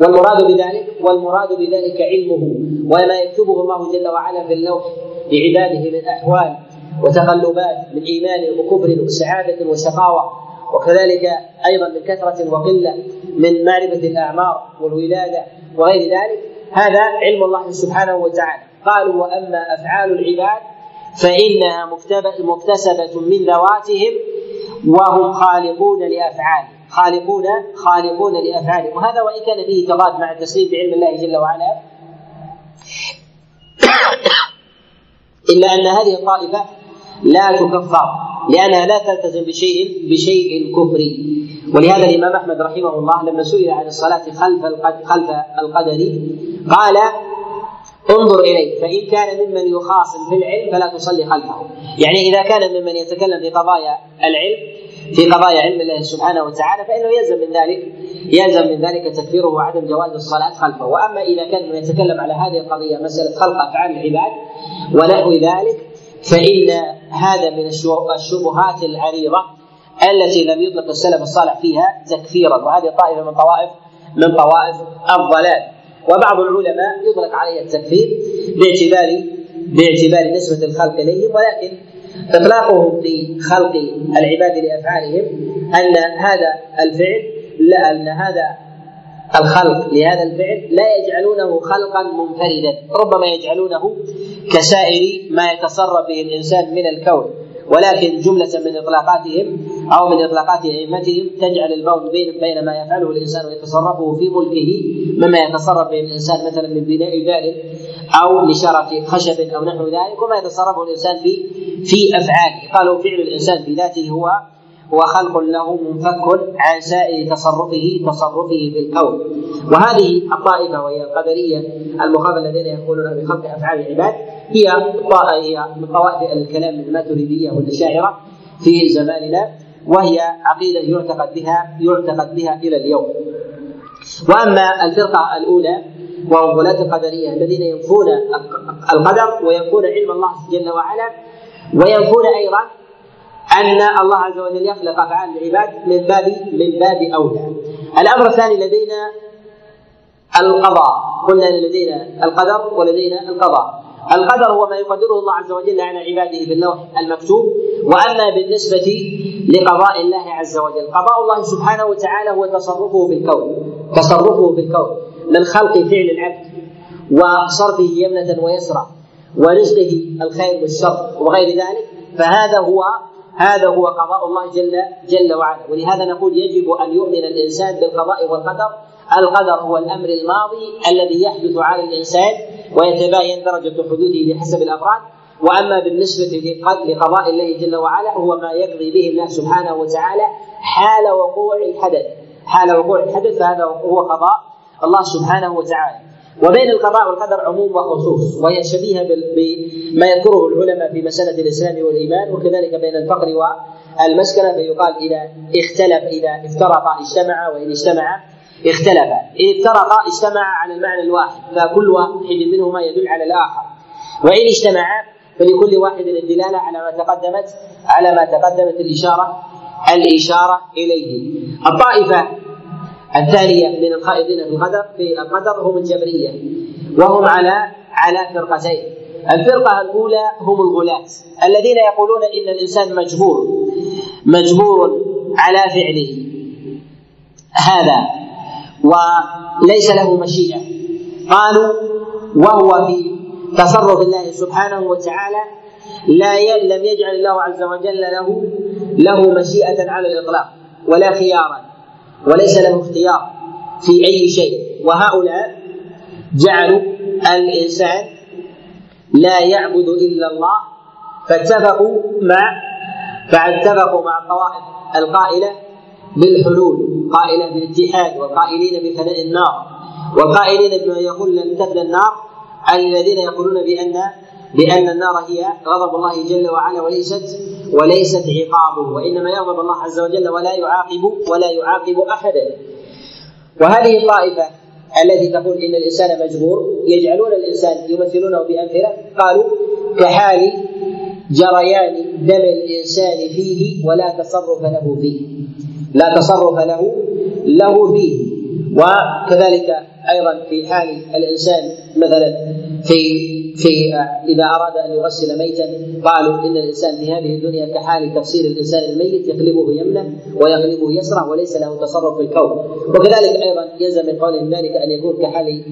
والمراد بذلك والمراد بذلك علمه. وما يكتبه الله جل وعلا في اللوح لعباده من أحوال وتقلبات من إيمان وكفر وسعادة وشقاوه وكذلك أيضا من كثرة وقلة من معرفة الأعمار والولادة وغير ذلك. هذا علم الله سبحانه وتعالى. قالوا وأما أفعال العباد فإنها مكتسبة من ذواتهم وهم خالقون لأفعالهم خالقون خالقون لأفعالهم. وهذا وإن كان فيه تضاد مع التسليم بعلم الله جل وعلا إلا أن هذه الطائفة لا تكفر لأنها لا تلتزم بشيء بشيء كفري. ولهذا الإمام أحمد رحمه الله لما سئل عن الصلاة خلف خلف القدر قال انظر إليه فإن كان ممن يخاصم في العلم فلا تصلي خلفه. يعني إذا كان ممن يتكلم في قضايا العلم في قضايا علم الله سبحانه وتعالى فإنه يلزم من ذلك يلزم من ذلك تكفيره وعدم جواز الصلاة خلفه. وأما إذا كان من يتكلم على هذه القضية مسألة خلق أفعال العباد ونحو ذلك فإن هذا من الشبهات العريضة التي لم يطلق السلف الصالح فيها تكفيرا. وهذه طائفة من طوائف من طوائف الضلال. وبعض العلماء يطلق عليه التكفير باعتبار باعتبار نسبة الخلق إليهم ولكن إطلاقهم في خلق العباد لأفعالهم أن هذا الفعل لا أن هذا الخلق لهذا الفعل لا يجعلونه خلقا منفردا ربما يجعلونه كسائر ما يتصرف به الإنسان من الكون ولكن جملة من إطلاقاتهم أو من إطلاقات أئمتهم تجعل البون بين بين ما يفعله الإنسان ويتصرفه في ملكه مما يتصرف به الإنسان مثلا من بناء دار أو نشارة خشب أو نحو ذلك وما يتصرفه الإنسان في في أفعاله. قالوا فعل الإنسان في ذاته هو هو خلق له منفك عن سائر تصرفه تصرفه في الكون وهذه الطائفة وهي القدرية المخالفة الذين يقولون بخلق أفعال العباد هي هي من طوائف الكلام من الماتريدية والأشاعرة في زماننا. وهي عقيدة يعتقد بها يعتقد بها إلى اليوم وأما الفرقة الأولى وهم غلاة القدرية الذين ينفون القدر وينفون علم الله جل وعلا وينفون أيضا أن الله عز وجل يخلق أفعال العباد من باب من باب أولى. الأمر الثاني لدينا القضاء، قلنا لدينا القدر ولدينا القضاء. القدر هو ما يقدره الله عز وجل على عباده باللوح المكتوب وأما بالنسبة لقضاء الله عز وجل. قضاء الله سبحانه وتعالى هو تصرفه في الكون تصرفه في الكون من خلق فعل العبد وصرفه يمنة ويسرى ورزقه الخير والشر وغير ذلك. فهذا هو هذا هو قضاء الله جل جل وعلا. ولهذا نقول يجب أن يؤمن الإنسان بالقضاء والقدر القدر هو الأمر الماضي الذي يحدث على الإنسان ويتباين درجة حدوثه بحسب الأفراد. وأما بالنسبة لقضاء الله جل وعلا هو ما يقضي به الله سبحانه وتعالى حال وقوع الحدث. حال وقوع الحدث فهذا هو قضاء الله سبحانه وتعالى. وبين القضاء والقدر عموم وخصوص وهي شبيهه بما يذكره العلماء في مسألة الإسلام والإيمان وكذلك بين الفقر والمسكنة فيقال إذا اختلف إذا افترقا اجتمعا وإن اجتمعا اختلفا ان افترقا اجتمعا على المعنى الواحد فكل واحد منهما يدل على الآخر. وإن اجتمعا فلكل واحد الدلالة على ما تقدمت على ما تقدمت الإشارة الإشارة إليه. الطائفة الثانية من الخائضين في القدر في القدر هم الجبرية وهم على على فرقتين. الفرقة الأولى هم الغلاة الذين يقولون إن الإنسان مجبور مجبور على فعله. هذا وليس له مشيئة. قالوا وهو في تصرف الله سبحانه وتعالى لا لم يجعل الله عز وجل له له مشيئة على الإطلاق ولا خيارا وليس له اختيار في أي شيء. وهؤلاء جعلوا الإنسان لا يعبد إلا الله فاتفقوا مع فاتفقوا مع الطوائف القائلة بالحلول قائلة بالاتحاد والقائلين بفناء النار والقائلين بما يقول لن تفنى النار الذين يقولون بأن بأن النار هي غضب الله جل وعلا وليست وليست عقابه وإنما يغضب الله عز وجل ولا يعاقب ولا يعاقب أحدا وهذه الطائفة التي تقول إن الإنسان مجبور يجعلون الإنسان يمثلونه بأمثلة قالوا كحال جريان دم الإنسان فيه ولا تصرف له فيه. لا تصرف له له فيه. وكذلك أيضا في حال الإنسان مثلا في في إذا أراد أن يغسل ميتا قالوا إن الإنسان في هذه الدنيا كحال تفسير الإنسان الميت يقلبه يمنة ويقلبه يسره وليس له تصرف في الكون. وكذلك أيضا يلزم من قولهم ذلك أن يكون كحال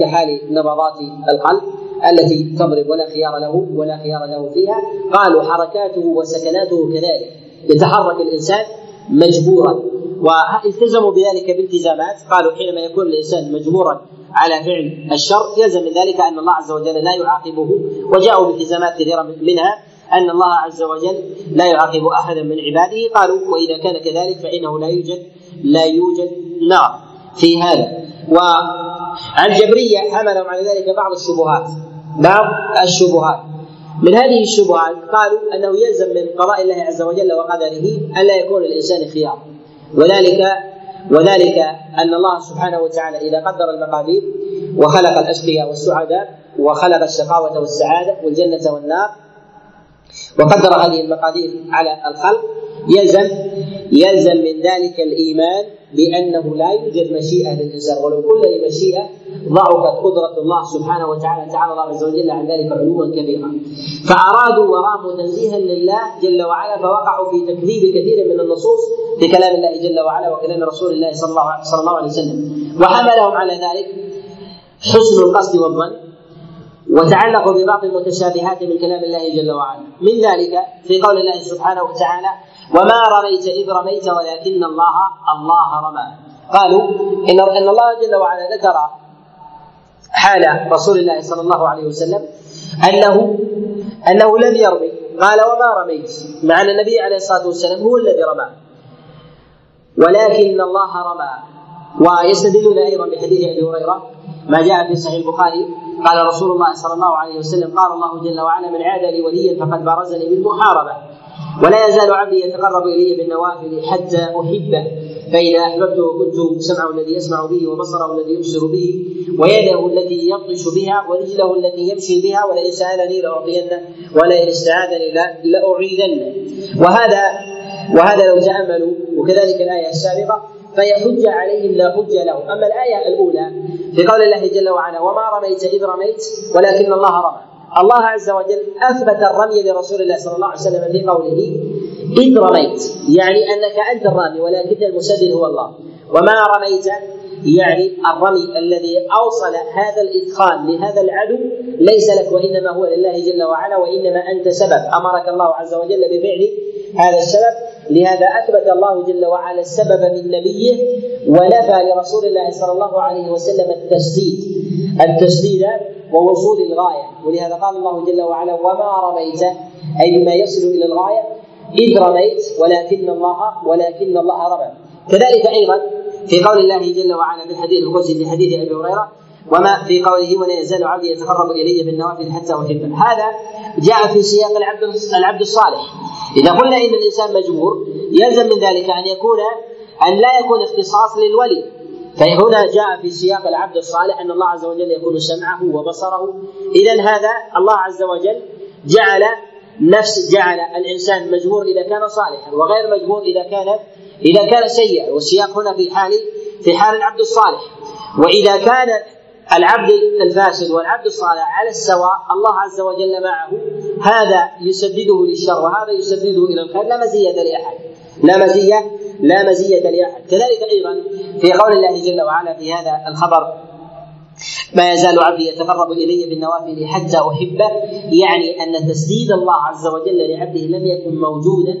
كحال نبضات القلب التي تضرب ولا خيار له ولا خيار له فيها. قالوا حركاته وسكناته كذلك. يتحرك الإنسان مجبورا. والتزموا بذلك بالتزامات. قالوا حينما يكون الإنسان مجبورا على فعل الشر يلزم من ذلك أن الله عز وجل لا يعاقبه. وجاءوا بالتزامات كثيرة منها أن الله عز وجل لا يعاقب أحدا من عباده. قالوا وإذا كان كذلك فإنه لا يوجد لا يوجد نار في هذا. وعن جبرية حملهم على ذلك بعض الشبهات. بعض الشبهات. من هذه الشبهات قالوا أنه يلزم من قضاء الله عز وجل وقدره الا يكون الانسان خيار. وذلك وذلك أن الله سبحانه وتعالى إذا قدر المقادير وخلق الأشقياء والسعداء وخلق الشقاوة والسعادة والجنة والنار وقدر هذه المقادير على الخلق يلزم يلزم من ذلك الإيمان بأنه لا يوجد مشيئة للإنسان ولو قلنا لمشيئة ضعفت قدرة الله سبحانه وتعالى تعالى الله عز وجل عن ذلك علوا كبيرا. فأرادوا وراموا تنزيها لله جل وعلا فوقعوا في تكذيب كثير من النصوص في كلام الله جل وعلا وكلام رسول الله صلى الله صلى الله عليه وسلم. وحملهم على ذلك حسن القصد والظن وتعلقوا ببعض المتشابهات من كلام الله جل وعلا. من ذلك في قول الله سبحانه وتعالى وما رميت إذ رميت ولكن الله الله رمى. قالوا إن إن الله جل وعلا ذكر حال رسول الله صلى الله عليه وسلم أنه أنه لم يرمي. قال وما رميت؟ مع أن النبي عليه الصلاة والسلام هو الذي رمى. ولكن الله رمى. ويستدلون أيضا بحديث أبي هريرة ما جاء في صحيح البخاري. قال رسول الله صلى الله عليه وسلم قال الله جل وعلا من عاد لي وليا فقد بارزني بالمحاربه ولا يزال عبدي يتقرب إلي بالنوافل حتى أحبه. فإذا أحببته كنت سمعه الذي يسمع به وبصره الذي يبصر به ويده التي يبطش بها ورجله التي يمشي بها ولئن سألني لأعطينه ولئن استعاذني لأعيذنه. وهذا وهذا لو تأملوا وكذلك الآية السابقة فهي حجة عليهم لا حجة لهم. أما الآية الأولى في قول الله جل وعلا وما رميت إذ رميت ولكن الله رمى. الله عز وجل أثبت الرمي لرسول الله صلى الله عليه وسلم في قوله إذ رميت يعني أنك أنت الرامي ولكن المسدد هو الله. وما رميت يعني الرمي الذي أوصل هذا الإدخال لهذا العدو ليس لك وإنما هو لله جل وعلا وإنما أنت سبب. أمرك الله عز وجل بفعل هذا السبب. لهذا أثبت الله جل وعلا السبب من نبيه ونفى لرسول الله صلى الله عليه وسلم التسديد. التسديد ووصول الغاية. ولهذا قال الله جل وعلا وما رميت أي بما يصل إلى الغاية. إذ رميت ولكن الله ولكن الله رمى. كذلك أيضا في قول الله جل وعلا في الحديث القدسي في حديث أبي هريرة وما في قوله ولا يزال عبدي يتقرب إلي بالنوافل حتى احبه هذا جاء في سياق العبد العبد الصالح. إذا قلنا إن الإنسان مجبور يلزم من ذلك أن يكون أن لا يكون اختصاص للولي. فهنا جاء في سياق العبد الصالح أن الله عز وجل يكون سمعه وبصره. اذا هذا الله عز وجل جعل نفس جعل الإنسان مجبور إذا كان صالحا وغير مجبور إذا كان إذا كان سيئا. والسياق هنا في حال في حال العبد الصالح. وإذا كان العبد الفاسد والعبد الصالح على السواء الله عز وجل معه هذا يسدده للشر وهذا يسدده إلى الخير لا مزية لأحد. لا مزية لا مزية لأحد. كذلك أيضا في قول الله جل وعلا في هذا الخبر ما يزال عبدي يتقرب إلي بالنوافل حتى أحبه يعني أن تسديد الله عز وجل لعبده لم يكن موجودا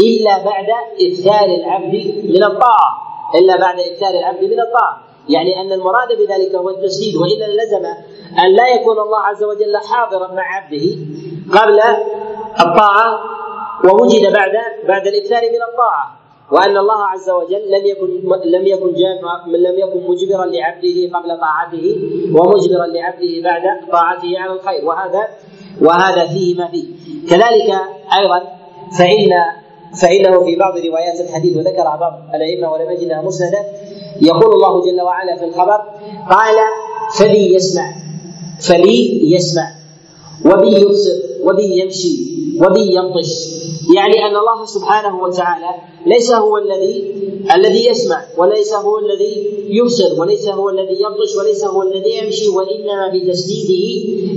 إلا بعد اكثار العبد من الطاعة إلا بعد اكثار العبد من الطاعة. يعني أن المراد بذلك هو التسديد وإلا لزم أن لا يكون الله عز وجل حاضرا مع عبده قبل الطاعة ووجد بعد بعد الإكثار من الطاعة وأن الله عز وجل لم يكن لم يكن لم يكن مجبرا لعبده قبل طاعته ومجبرا لعبده بعد طاعته على الخير. وهذا وهذا فيه ما فيه. كذلك أيضا فإن فإنه في بعض روايات الحديث وذكرها بعض الأئمة ولم يجدها مسندا يقول الله جل وعلا في الخبر قال فبي يسمع فبي يسمع وبي يبصر وبي يمشي وبي يبطش يعني أن الله سبحانه وتعالى ليس هو الذي الذي يسمع وليس هو الذي يبصر وليس هو الذي يبطش وليس هو الذي يمشي وإنما بتسديده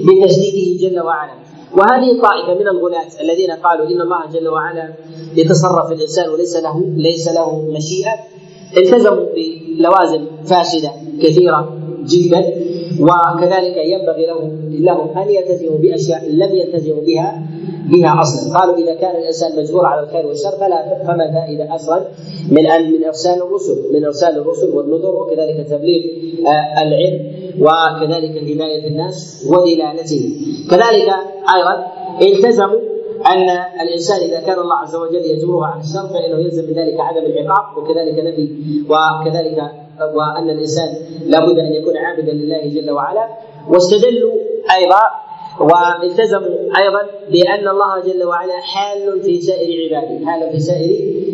بتسديده جل وعلا. وهذه الطائفه من الغلاة الذين قالوا إن الله جل وعلا يتصرف الإنسان وليس له ليس له مشيئة. التزموا بلوازم فاسدة كثيرة جدا وكذلك ينبغي لهم لهم أن يلتزموا بأشياء لم يلتزموا بها بها أصلا. قالوا إذا كان الإنسان مجبور على الخير والشر فلا فما فائده أصلا من ان من إرسال الرسل من إرسال الرسل والنذر وكذلك تبليغ آه، العلم وكذلك الهدايه الناس ودلالته كذلك أيضا التزموا أن الإنسان إذا كان الله عز وجل يجبره على الشر فإنه يلزم من ذلك عدم العقاب وكذلك نفي وكذلك وأن الإنسان لابد أن يكون عابدا لله جل وعلا واستدلوا أيضا والتزموا أيضا بأن الله جل وعلا حال في سائر عباده، حال في سائر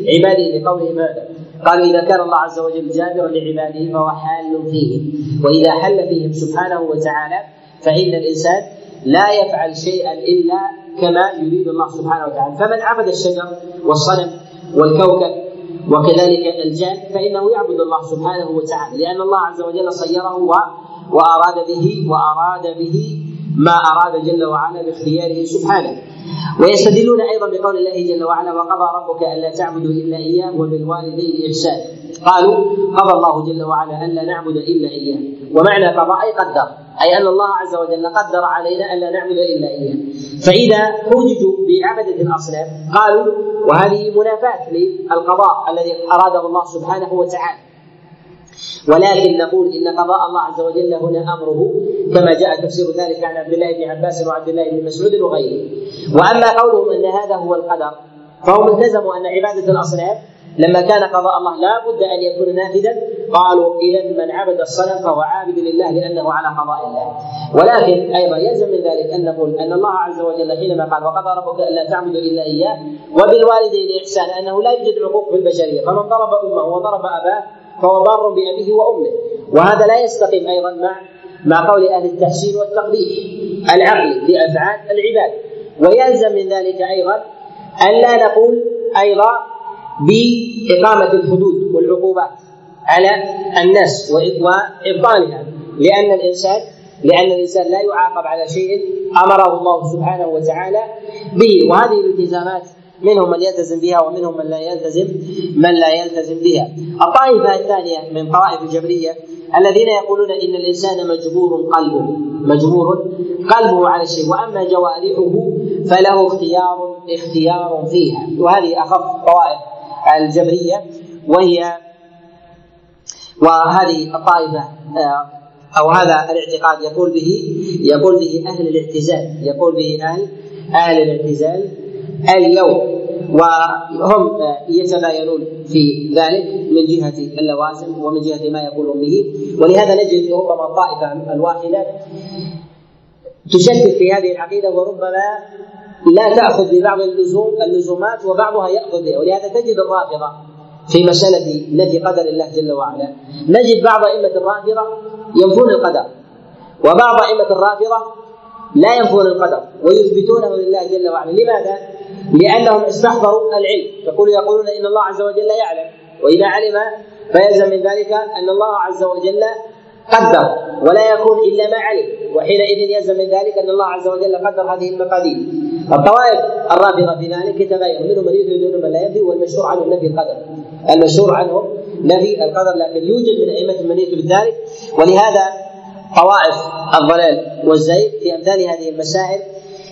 عباده لقوله ماذا؟ قالوا إذا كان الله عز وجل جابرا لعباده فهو حال فيهم، وإذا حل فيهم سبحانه وتعالى فإن الإنسان لا يفعل شيئا إلا كما يريد الله سبحانه وتعالى، فمن عبد الشجر والصنم والكوكب وكذلك الجان فإنه يعبد الله سبحانه وتعالى لأن الله عز وجل صيره وأراد به وأراد به ما أراد جل وعلا باختياره سبحانه. ويستدلون أيضا بقول الله جل وعلا وقضى ربك ألا تعبدوا إلا إياه وبالوالدين إحسانا قالوا قضى الله جل وعلا ألا نعبد إلا إياه ومعنى قضاء اي قدر. أي أن الله عز وجل قدر علينا الا نعبد إلا إياه. فإذا حوججوا بعبدة الأصنام قالوا وهذه منافاة للقضاء الذي أراده الله سبحانه وتعالى. ولكن نقول إن قضاء الله عز وجل هنا أمره كما جاء تفسير ذلك عن عبد الله بن عباس وعبد الله بن مسعود وغيره. وأما قولهم أن هذا هو القدر فهم التزموا أن عبادة الأصنام لما كان قضاء الله لا بد أن يكون نافذا. قالوا اذا من عبد الصنم فهو عابد لله لأنه على قضاء الله. ولكن أيضا يلزم من ذلك أن نقول أن الله عز وجل حينما قال وقضى ربك ألا تعبدوا إلا إياه وبالوالدين احسانا أنه لا يوجد عقوق في البشرية. فمن ضرب أمه وضرب أباه فهو بار بأبيه وأمه. وهذا لا يستقيم أيضا مع مع قول أهل التحسين والتقبيح العقل لأفعال العباد. ويلزم من ذلك أيضا ألا نقول أيضا بإقامة الحدود والعقوبات على الناس وإبطالها لأن الإنسان لأن الإنسان لا يعاقب على شيء أمره الله سبحانه وتعالى به. وهذه الالتزامات منهم من يلتزم بها ومنهم من لا يلتزم من لا يلتزم بها. الطائفة الثانية من طوائف الجبرية الذين يقولون إن الإنسان مجبور قلبه. مجبور قلبه على الشيء وأما جوارحه فله اختيار اختيار فيها. وهذه أخف طوائف. الجبرية وهي وهذه الطائفة آه، أو هذا الاعتقاد يقول به يقول به أهل الاعتزال يقول به أهل أهل الاعتزال اليوم وهم يتباينون في ذلك من جهة اللوازم ومن جهة ما يقولون به. ولهذا نجد ربما الطائفة الواحدة تشكك في هذه العقيدة وربما لا تأخذ ببعض اللزوم اللزومات وبعضها يأخذ بها ولهذا تجد الرافضة في مسألة نفي قدر الله جل وعلا. نجد بعض أئمة الرافضة ينفون القدر وبعض أئمة الرافضة لا ينفون القدر ويثبتونه لله جل وعلا. لماذا؟ لأنهم استحضروا العلم. يقول يقولون إن الله عز وجل يعلم وإذا علم فيلزم من ذلك أن الله عز وجل قدر ولا يكون إلا ما علم وحينئذ يلزم من ذلك أن الله عز وجل قدر هذه المقادير. الطوائف الرافضة في ذلك يتباين منهم من يثبت ومنهم من لا يثبت والمشهور عنهم نفي القدر. المشهور عنهم نفي القدر لكن يوجد من أئمة من يثبت ذلك ولهذا طوائف الضلال والزيغ في أمثال هذه المسائل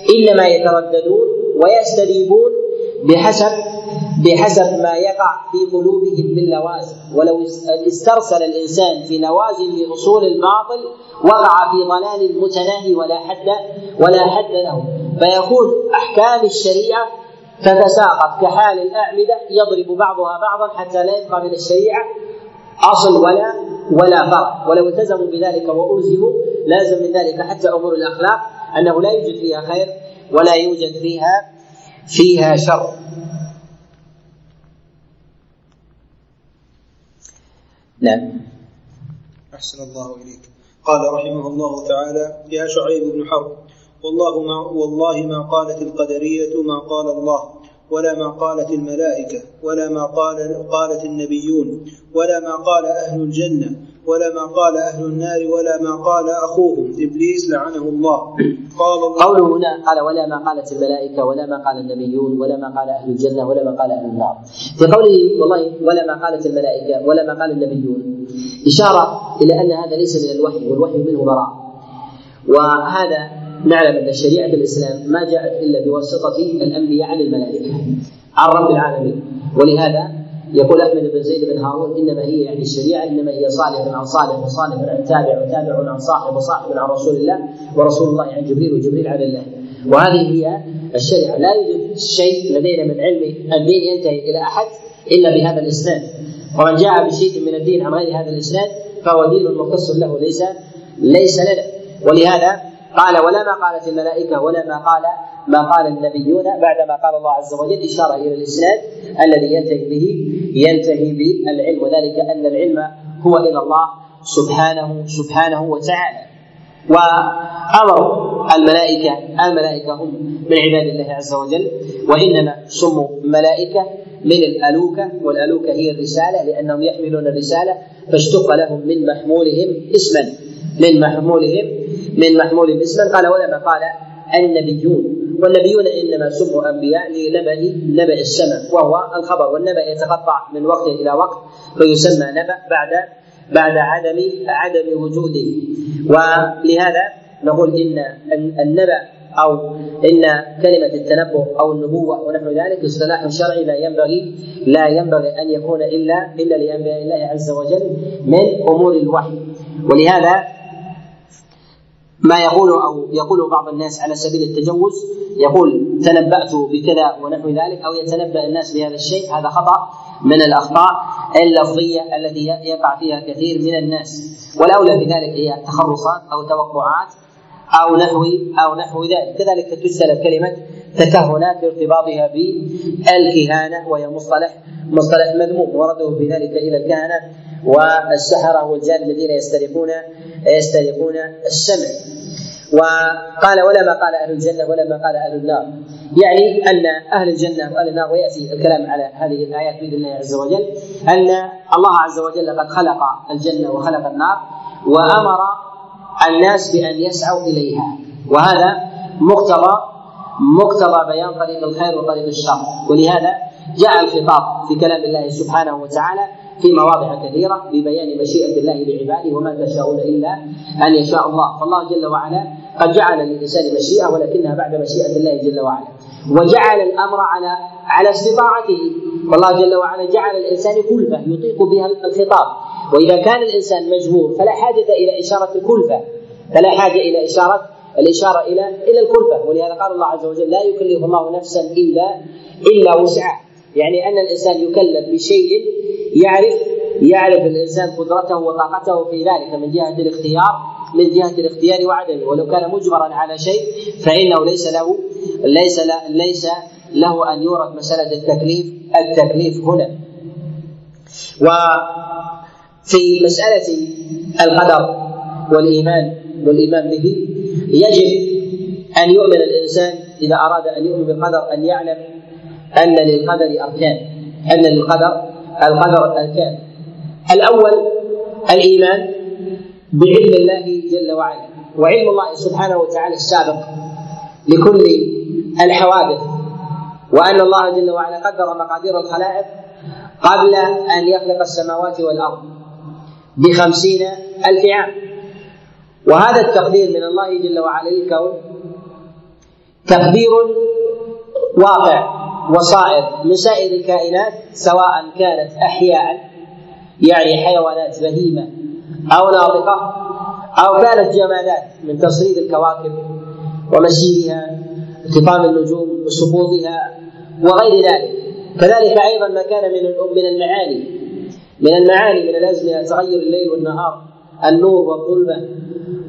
إنما يترددون ويستجيبون بحسب بحسب ما يقع في قلوبهم من لوازم. ولو استرسل الإنسان في لوازم لأصول الباطل وقع في ضلال متناهي ولا حد ولا حد له. فيكون أحكام الشريعة تتساقط كحال الأعمدة يضرب بعضها بعضا حتى لا يبقى من الشريعة أصل ولا ولا فرع. ولو التزموا بذلك وألزموا لازم من ذلك حتى أمور الأخلاق أنه لا يوجد فيها خير ولا يوجد فيها فيها شر. نعم. أحسن الله إليك. قال رحمه الله تعالى يا شعيب بن حرب والله ما والله ما قالت القدرية ما قال الله ولا ما قالت الملائكة ولا ما قال قالت النبيون ولا ما قال أهل الجنة ولا ما قال أهل النار ولا ما قال أخوهم إبليس لعنه الله قال الله قوله هنا قال ولا ما قالت الملائكة ولا ما قال النبيون ولا ما قال أهل الجنة ولا ما قال أهل النار في قوله والله ولا ما قالت الملائكة ولا ما قال النبيون إشارة إلى أن هذا ليس من الوحي والوحي منه براء وهذا نعلم أن شريعه الإسلام ما جاءت إلا بواسطة الأنبياء عن الملائكة عن رب العالمين. ولهذا يقول أحمد بن زيد بن هارون إنما هي يعني الشريعة إنما هي صالح عن صالح وصالح عن تابع وتابع عن صاحب وصاحب عن رسول الله ورسول الله عن جبريل وجبريل عن الله. وهذه هي الشريعة. لا يوجد شيء لدينا من علم الدين ينتهي إلى أحد إلا بهذا الإسناد. ومن جاء بشيء من الدين عن غير هذا الإسناد فهو دين مختص له ليس ليس لنا. ولهذا قال ولا ما قالت الملائكة ولا ما قال ما قال النبيون بعدما قال الله عز وجل إشار إلى الإسناد الذي ينتهي به ينتهي بالعلم. وذلك أن العلم هو إلى الله سبحانه سبحانه وتعالى. وأمر الملائكه الملائكة هم من عباد الله عز وجل وإنما سموا ملائكة من الألوكة والألوكة هي الرسالة لأنهم يحملون الرسالة فاشتق لهم من محمولهم اسما من محمولهم من محمولهم اسما قال ولما قال النبيون. والنبيون إنما سموا أنبياء لنبأ نبأ السماء وهو الخبر والنبأ يتقطع من وقت إلى وقت فيسمى نبأ بعد بعد عدم عدم وجوده. ولهذا نقول إن النبأ أو إن كلمة التنبؤ أو النبوة ونحو ذلك اصطلاح شرعي لا ينبغي لا ينبغي أن يكون الا إلا لأنبياء الله عز وجل من أمور الوحي. ولهذا ما يقول أو يقول بعض الناس على سبيل التجوز يقول تنبأت بكذا ونحو ذلك أو يتنبأ الناس بهذا الشيء هذا خطأ من الأخطاء اللفظية التي يقع فيها كثير من الناس. والأولى في ذلك هي تخرصات أو توقعات أو نحو أو نحو ذلك. كذلك تجتنب كلمه تكهنات لارتباطها بالكهانة وهي مصطلح مصطلح مذموم. ورده في ذلك إلى الكهنة. والسحرة والجان الذين يسترقون يسترقون السمع. وقال ولا ما قال أهل الجنة ولا ما قال أهل النار. يعني أن أهل الجنة وأهل النار ويأتي الكلام على هذه الآيات بإذن الله عز وجل أن الله عز وجل قد خلق الجنة وخلق النار وأمر الناس بأن يسعوا إليها. وهذا مقتضى مقتضى بيان طريق الخير وطريق الشر. ولهذا جاء الخطاب في كلام الله سبحانه وتعالى في مواضع كثيرة ببيان مشيئة الله لعباده وما تشاءون إلا أن يشاء الله. فالله جل وعلا قد جعل للإنسان مشيئة ولكنها بعد مشيئة الله جل وعلا. وجعل الأمر على على استطاعته. والله جل وعلا جعل الإنسان كلفة يطيق بها الخطاب. وإذا كان الإنسان مجبور فلا حاجة إلى إشارة الكلفة. فلا حاجة إلى إشارة الإشارة إلى إلى الكلفة. ولهذا قال الله عز وجل لا يكلف الله نفسا إلا إلا وسعها. يعني أن الإنسان يكلف بشيء يعرف يعرف الإنسان قدرته وطاقته في ذلك من جهة الاختيار من جهة الاختيار وعدمه. ولو كان مجبرا على شيء فإنه ليس له ليس ليس له أن يورد مسألة التكليف التكليف هنا. وفي مسألة القدر والإيمان والإيمان به يجب أن يؤمن الإنسان إذا أراد أن يؤمن بالقدر أن يعلم أن للقدر أركان أن للقدر القدر الكامل. الأول الإيمان بعلم الله جل وعلا وعلم الله سبحانه وتعالى السابق لكل الحوادث وأن الله جل وعلا قدر مقادير الخلائق قبل أن يخلق السماوات والأرض بخمسين ألف عام. وهذا التقدير من الله جل وعلا للكون تقدير واقع. وصائر من سائر الكائنات سواء كانت أحياء يعني حيوانات بهيمة أو ناطقة أو كانت جمادات من تصريف الكواكب ومسيرها انتظام النجوم وسقوطها وغير ذلك. كذلك أيضا ما كان من من المعاني من المعاني من الازمنه تغير الليل والنهار النور والظلمة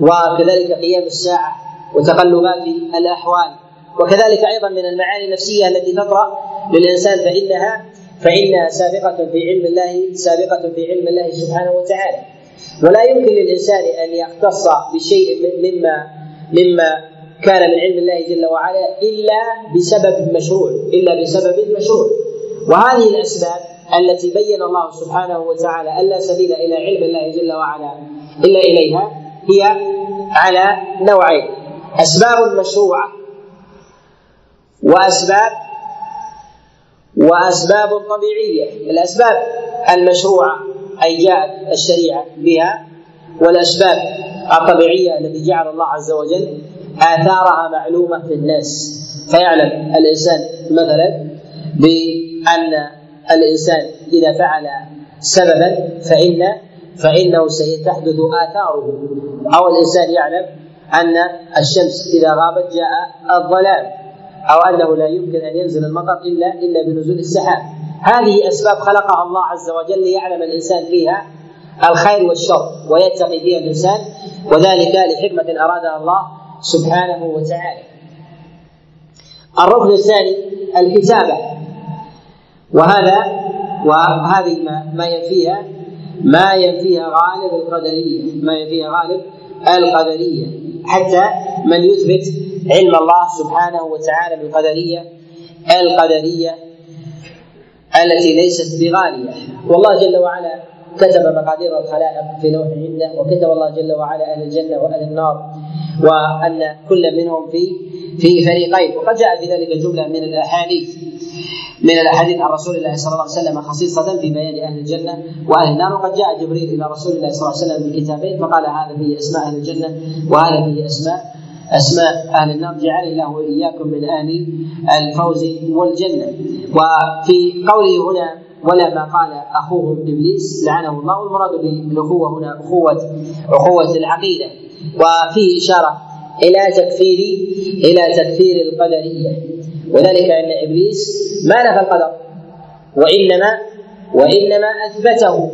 وكذلك قيام الساعة وتقلبات الأحوال. وكذلك أيضا من المعاني النفسية التي تطرأ للإنسان فانها فإنها سابقة في علم الله سابقة في علم الله سبحانه وتعالى. ولا يمكن للإنسان أن يختص بشيء مما مما كان من علم الله جل وعلا إلا بسبب مشروع إلا بسبب مشروع. وهذه الأسباب التي بين الله سبحانه وتعالى الا سبيل إلى علم الله جل وعلا إلا إليها هي على نوعين. أسباب مشروعة. وأسباب وأسباب طبيعية الأسباب المشروعة أي جاءت الشريعة بها والأسباب الطبيعية التي جعل الله عز وجل آثارها معلومة في الناس. فيعلم الإنسان مثلا بأن الإنسان إذا فعل سببا فإن فإنه ستحدث آثاره. أو الإنسان يعلم أن الشمس إذا غابت جاء الظلام. أو أنه لا يمكن أن ينزل المطر إلا إلا بنزول السحاب. هذه أسباب خلقها الله عز وجل ليعلم الإنسان فيها الخير والشر ويتقي فيها الإنسان وذلك لحكمة أرادها الله سبحانه وتعالى. الركن الثاني الكتابة وهذا وهذه ما, ما ينفيها ما ينفيها غالب القدرية ما ينفيها غالب القدرية. حتى من يثبت علم الله سبحانه وتعالى بالقدرية القدرية التي ليست بغالية. والله جل وعلا كتب مقادير الخلائق في لوح عنده وكتب الله جل وعلا أهل الجنة وأهل النار وأن كل منهم في في فريقين. وقد جاء في ذلك جمله من الأحاديث من الأحاديث عن رسول الله صلى الله عليه وسلم خصيصة في بيان أهل الجنة وأهل النار. وقد جاء جبريل إلى رسول الله صلى الله عليه وسلم بكتابين فقال هذا فيه أسماء أهل الجنة وهذا فيه أسماء أسماء أهل النار. جعل الله وإياكم من أهل الفوز والجنة. وفي قوله هنا ولا ما قال اخوهم إبليس لعنه الله. والمراد بالأخوة هنا أخوة أخوة العقيدة. وفيه إشارة إلى تكفير إلى تكفير القدرية. وذلك أن إبليس ما نفى القدر. وإنما وإنما أثبته.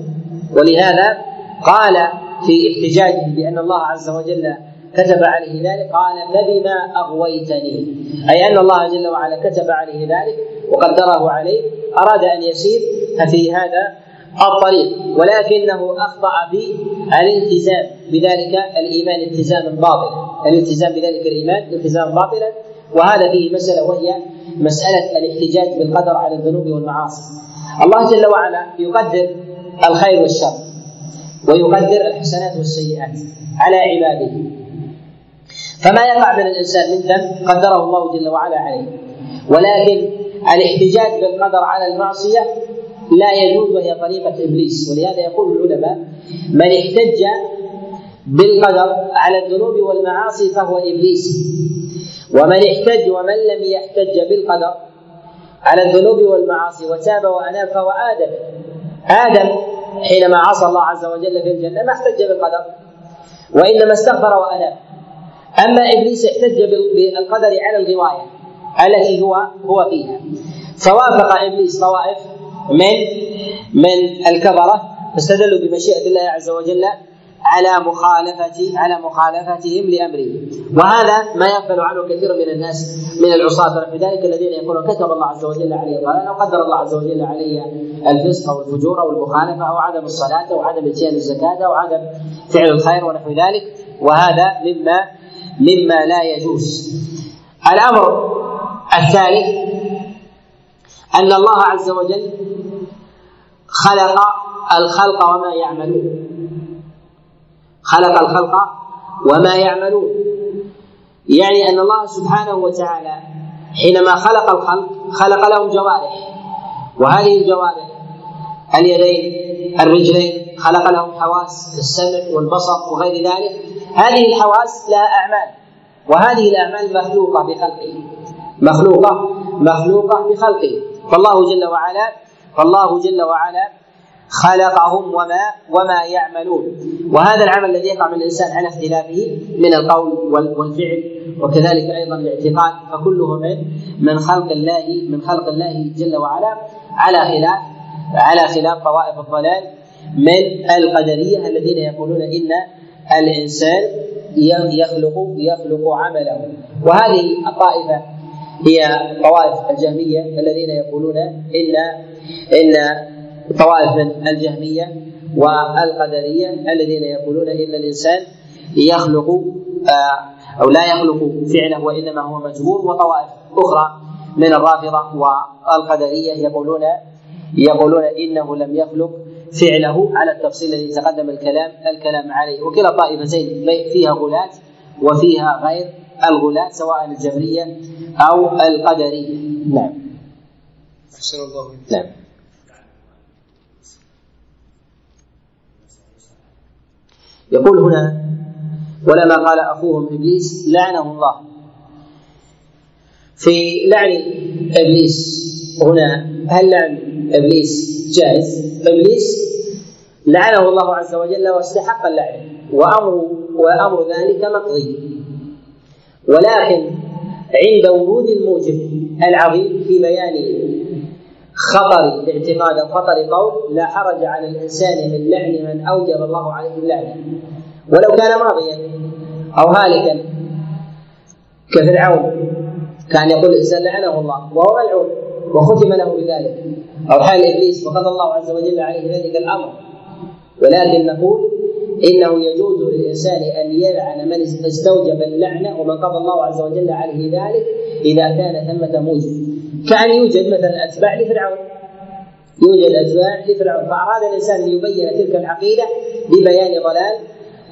ولهذا قال في احتجاجه بأن الله عز وجل كتب عليه ذلك. قال فبما أغويتني. أي أن الله جل وعلا كتب عليه ذلك وقدره عليه. أراد أن يسير في هذا الطريق. ولكنه أخطأ في الالتزام بذلك الإيمان التزاما باطلا الالتزام بذلك الإيمان التزاما باطلا. وهذا فيه مسألة وهي مسألة الاحتجاج بالقدر على الذنوب والمعاصي. الله جل وعلا يقدر الخير والشر ويقدر الحسنات والسيئات على عباده. فما يقع من الإنسان من ذنب قدره الله جل وعلا عليه. ولكن الاحتجاج بالقدر على المعصية لا يجوز وهي طريقة إبليس. ولهذا يقول العلماء من احتج بالقدر على الذنوب والمعاصي فهو إبليس. ومن احتج ومن لم يحتج بالقدر على الذنوب والمعاصي وتاب وأناب فهو آدم. آدم حينما عصى الله عز وجل في الجنة ما احتج بالقدر وإنما استغفر وأناب. أما إبليس احتج بالقدر على الغواية التي هو هو فيها. فوافق إبليس طوائف من من الكفره فاستدلوا بمشيئة الله عز وجل على مخالفة على مخالفتهم لأمره. وهذا ما يغفل عنه كثير من الناس من العصاة ذلك الذين يقولون كتب الله عز وجل علي الضلال أو قدر الله عز وجل علي الفسق أو الفجور أو المخالفة أو عدم الصلاة أو عدم إتيان الزكاة أو عدم فعل الخير ونحو ذلك. وهذا مما مما لا يجوز. الأمر الثالث أن الله عز وجل خلق الخلق وما يعملون. خلق الخلق وما يعملون. يعني أن الله سبحانه وتعالى حينما خلق الخلق خلق لهم جوارح. وهذه الجوارح اليدين الرجلين خلق لهم حواس كالسمع والبصر وغير ذلك. هذه الحواس لها أعمال وهذه الأعمال مخلوقة بخلقه. مخلوقة مخلوقة بخلقه. فالله جل وعلا فالله جل وعلا خلقهم وما وما يعملون. وهذا العمل الذي يقع من الإنسان على اختلافه من القول والفعل وكذلك أيضا الاعتقاد. فكله من من خلق الله من خلق الله جل وعلا على خلاف على خلاف طوائف الضلال من القدرية الذين يقولون إن الإنسان يخلق يخلق عمله. وهذه الطائفة هي طوائف الجهمية الذين يقولون إن إن طوائف من الجهمية والقدرية الذين يقولون إن الإنسان يخلق آه، أو لا يخلق فعله وإنما هو مجبور. وطوائف أخرى من الرافضة والقدرية يقولون يقولون إنه لم يخلق فعله على التفصيل الذي تقدم الكلام الكلام عليه. وكلا الطائفتين فيها غلاة وفيها غير الغلاة سواء الجبرية أو القدرية. نعم. أحسن الله نعم. يقول هنا ولما قال أخوهم إبليس لعنه الله. في لعن إبليس هنا هل لعن إبليس جائز؟ إبليس؟ لعنه الله عز وجل واستحق اللعن وامر وأمر ذلك مقضي. ولكن عند ورود الموجب العظيم في بيان خطر اعتقاد أو خطر قول لا حرج على الإنسان من لعن من أوجب الله عليه اللعنه ولو كان ماضيا أو هالكا كفرعون كان يقول الإنسان لعنه الله وهو ملعون. وختم له بذلك. أو حال إبليس وقضى الله عز وجل عليه ذلك الأمر. ولكن نقول إنه يجوز للإنسان أن يلعن من استوجب اللعنه ومن قضى الله عز وجل عليه ذلك إذا كان ثمة موجب. كأن يوجد مثلا أتباع لفرعون. يوجد أتباع لفرعون. فأراد الإنسان أن يبين تلك العقيدة ببيان ضلال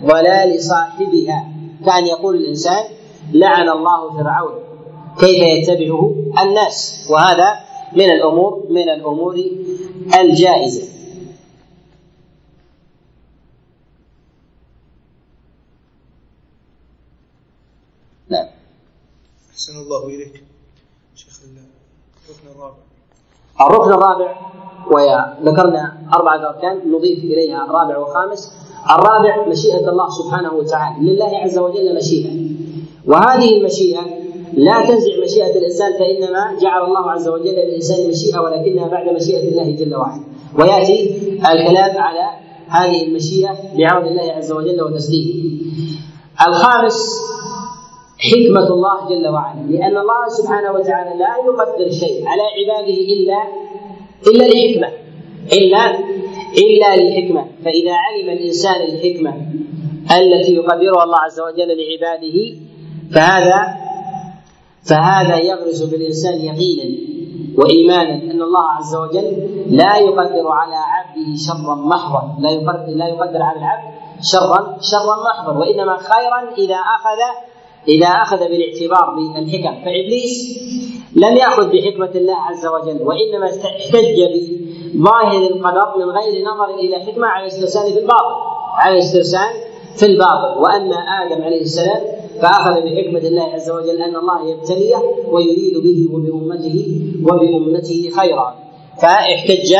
ضلال صاحبها. كأن يقول الإنسان لعن الله فرعون. كيف يتبعه الناس؟ وهذا من الأمور من الأمور الجائزة. نعم. أحسن الله إليك. شيخ الركن الرابع. الركن الرابع وذكرنا أربعة أركان نضيف إليها رابع وخامس. الرابع مشيئة الله سبحانه وتعالى لله عز وجل مشيئة. وهذه المشيئة لا تنزع مشيئة الإنسان فإنما جعل الله عز وجل للإنسان مشيئة ولكنها بعد مشيئة الله جل وعلا. ويأتي الكلام على هذه المشيئة بعون الله عز وجل وتسديده الخامس حكمة الله جل وعلا. لأن الله سبحانه وتعالى لا يقدر شيء على عباده إلا إلا لحكمة إلا إلا لحكمة فإذا علم الإنسان الحكمة التي يقدرها الله عز وجل لعباده فهذا فهذا يغرس في الإنسان يقينا وإيمانا أن الله عز وجل لا يقدر على عبده شرا محضا لا يقدر لا يقدر على العبد شرا شرا محضا وإنما خيرا إذا أخذ إذا أخذ بالاعتبار بالحكم. فإبليس لم يأخذ بحكمة الله عز وجل وإنما احتج بظاهر القدر من غير نظر إلى حكمة على الاسترسال في الباطل على الاسترسال في الباطل. وأما آدم عليه السلام فأخذ بحكمة الله عز وجل أن الله يبتليه ويريد به وبأمته وبأمته خيرا. فاحتج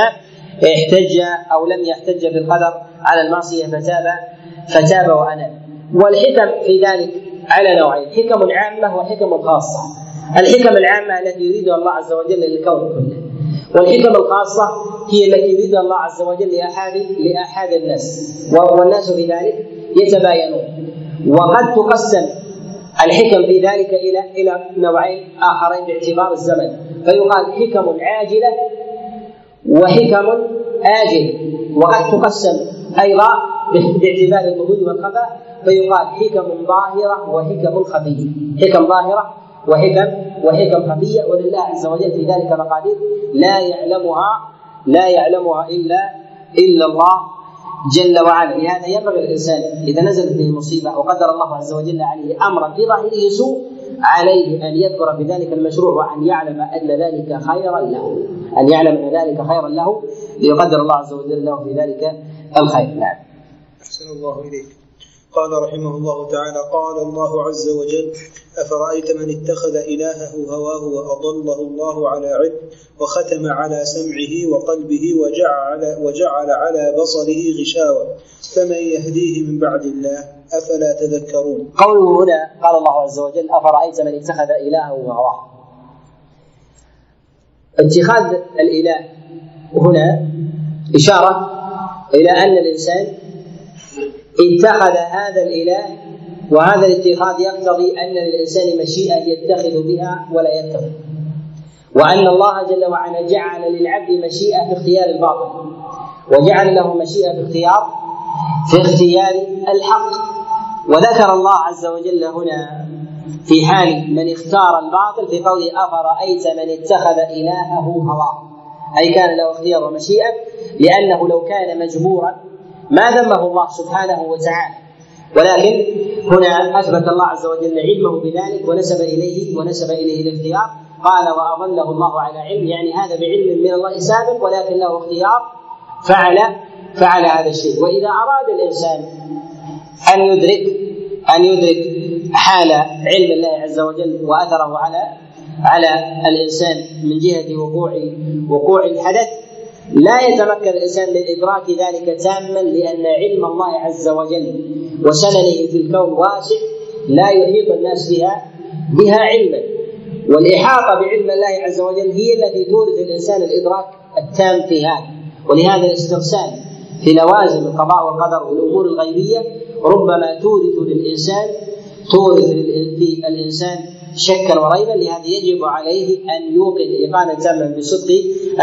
احتج أو لم يحتج بالقدر على المعصية فتاب فتاب وأناب. والحكم في ذلك على نوعين حكم عامة وحكم خاصة الحكم العامة التي يريدها الله عز وجل للكون كله والحكم الخاصة هي التي يريدها الله عز وجل لأحد لأحد الناس. والناس في ذلك يتباينون. وقد تقسم الحكم في ذلك إلى إلى نوعين آخرين باعتبار الزمن. فيقال حكم عاجلة وحكم آجلة وقد تقسم أيضا باعتبار الظهور والخفاء. فيقال حكم ظاهرة وحكم خفية. حكم ظاهرة وحكم وحكم خفية. ولله عز وجل في ذلك مقادير لا يعلمها لا يعلمها إلا إلا الله. جل وعلا. لهذا ينبغي الإنسان إذا نزلت به مصيبة وقدر الله عز وجل عليه أمرا في ظاهره سوء عليه أن يذكر بذلك المشروع وأن يعلم أن ذلك خيرا له. أن يعلم أن ذلك خيرا له ليقدر الله عز وجل له في ذلك الخير. نعم. أحسن الله إليك. قال رحمه الله تعالى قال الله عز وجل أفرأيت من اتخذ إلهه هواه وأضله الله على علم وختم على سمعه وقلبه وجعل, وجعل على بصره غشاوة. فمن يهديه من بعد الله؟ أفلا تذكرون؟ قوله هنا قال الله عز وجل أفرأيت من اتخذ إلهه هواه؟ اتخاذ الإله هنا إشارة إلى أن الإنسان اتخذ هذا الإله وهذا الاتخاذ يقتضي أن للإنسان مشيئة يتخذ بها ولا يتخذ. وأن الله جل وعلا جعل للعبد مشيئة في اختيار الباطل وجعل له مشيئة في اختيار في اختيار الحق. وذكر الله عز وجل هنا في حال من اختار الباطل في قوله أفرأيت من اتخذ إلهه هواه؟ أي كان له اختيار ومشيئة لأنه لو كان مجبورا ما ذمه الله سبحانه وتعالى. ولكن هنا أثبت الله عز وجل علمه بذلك ونسب إليه ونسب إليه الاختيار. قال واضله الله على علم. يعني هذا بعلم من الله سابق ولكن له اختيار. فعل فعل هذا الشيء. وإذا أراد الإنسان أن يدرك أن يدرك حال علم الله عز وجل وأثره على على الإنسان من جهة وقوع وقوع الحدث لا يتمكن الإنسان من إدراك ذلك تاما لأن علم الله عز وجل وسننه في الكون واسع لا يحيط الناس بها بها علما. والإحاطة بعلم الله عز وجل هي التي تورث الإنسان الإدراك التام في هذا. ولهذا الاسترسال في لوازم القضاء والقدر والأمور الغيبية ربما تورث للانسان تورث في الإنسان شكا وريبا. لهذا يجب عليه أن يوقن إيقانا تاما بصدق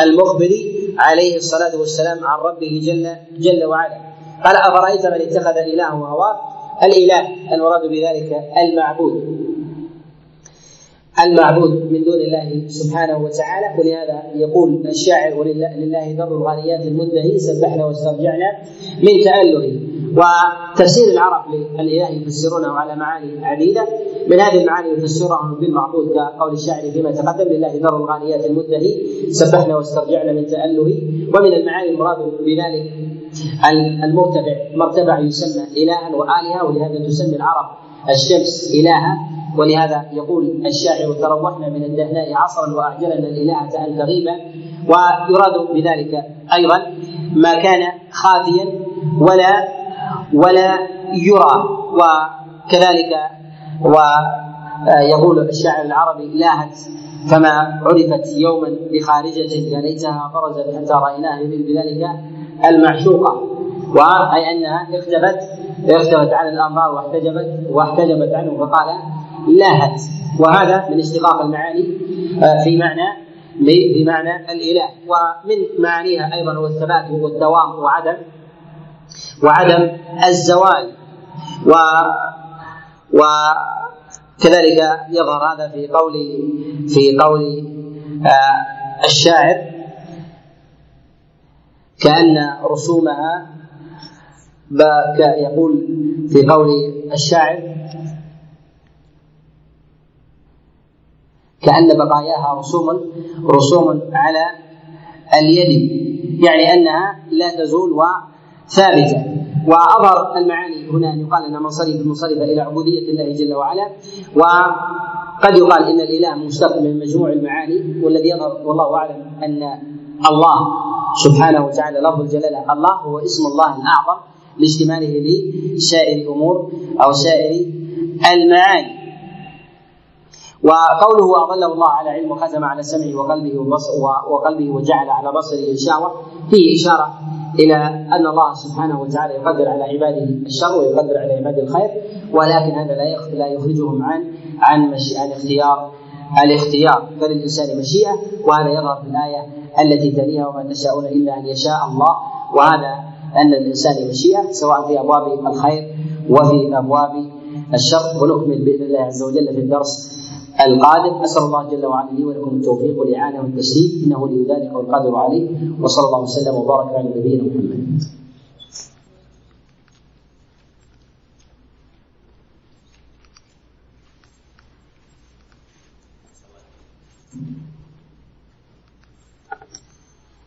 المخبر عليه الصلاة والسلام عن ربه جل جل وعلا. قال أفرأيت من اتخذ إلهه هواه الإله. المراد بذلك المعبود. المعبود من دون الله سبحانه وتعالى. ولهذا يقول الشاعر ولله در الغاليات المنتهي سبحنا واسترجعنا من تأله وتفسير العرب للإله يفسرونه على معاني عديدة. من هذه المعاني يفسرها بالمعبود كقول الشاعر فيما تقدم لله در الغاليات المنتهي سبحنا واسترجعنا من تأله ومن المعاني المراد بذلك المرتبع مرتبع يسمى إلها وآلهة ولهذا تسمي العرب الشمس إلها. ولهذا يقول الشاعر تروحنا من الدهناء عصرا وأعجلنا الالهه ان تغيب ويراد بذلك أيضا ما كان خافيا ولا ولا يرى وكذلك ويقول الشاعر العربي لاهت فما عرفت يوما بخارجة يا ليتها برزت حتى رأيناها يريد بذلك المعشوقة وأي أنها اختفت اختفت عن الأنظار واحتجبت واحتجبت عنه فقال لاهت وهذا من اشتقاق المعاني آه، في معنى بمعنى الإله. ومن معانيها أيضا هو الثبات والدوام وعدم وعدم الزوال. و وكذلك يظهر هذا في قول في قول آه، الشاعر كأن رسومها يقول في قول الشاعر كأن بقاياها رسوم رسوم على اليد. يعني أنها لا تزول وثابتة وأظهر المعاني هنا أن يقال أنها منصرف منصرفة إلى عبودية الله جل وعلا وقد يقال إن الإله مشتق من مجموع المعاني والذي يظهر والله أعلم أن الله سبحانه وتعالى لفظ الجلالة الله هو اسم الله الأعظم لاشتماله لسائر الأمور أو سائر المعاني. وقوله واضله الله على علم وختم على سمعه وقلبه وقلبه وجعل على بصره غشاوه فيه إشارة إلى أن الله سبحانه وتعالى يقدر على عباده الشر ويقدر على عباده الخير ولكن هذا لا لا يخرجهم عن عن عن اختيار الاختيار فللانسان مشيئة وهذا يظهر في الآية التي تليها وما تشاءون إلا أن يشاء الله. وهذا أن الإنسان مشيئة سواء في أبواب الخير وفي أبواب الشر. ونكمل بإذن الله عز وجل في الدرس القادم. أسأل الله جل وعلا لي ولكم التوفيق والإعانة والتسديد إنه لي ذلك والقادر عليه. وصلى الله وسلم وبارك على نبينا محمد.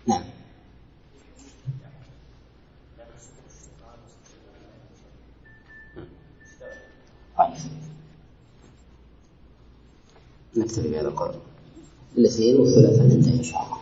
نعم. طيب. نكتفي بهذا القدر. الاثنين والثلاثاء ننتهي إن شاء الله.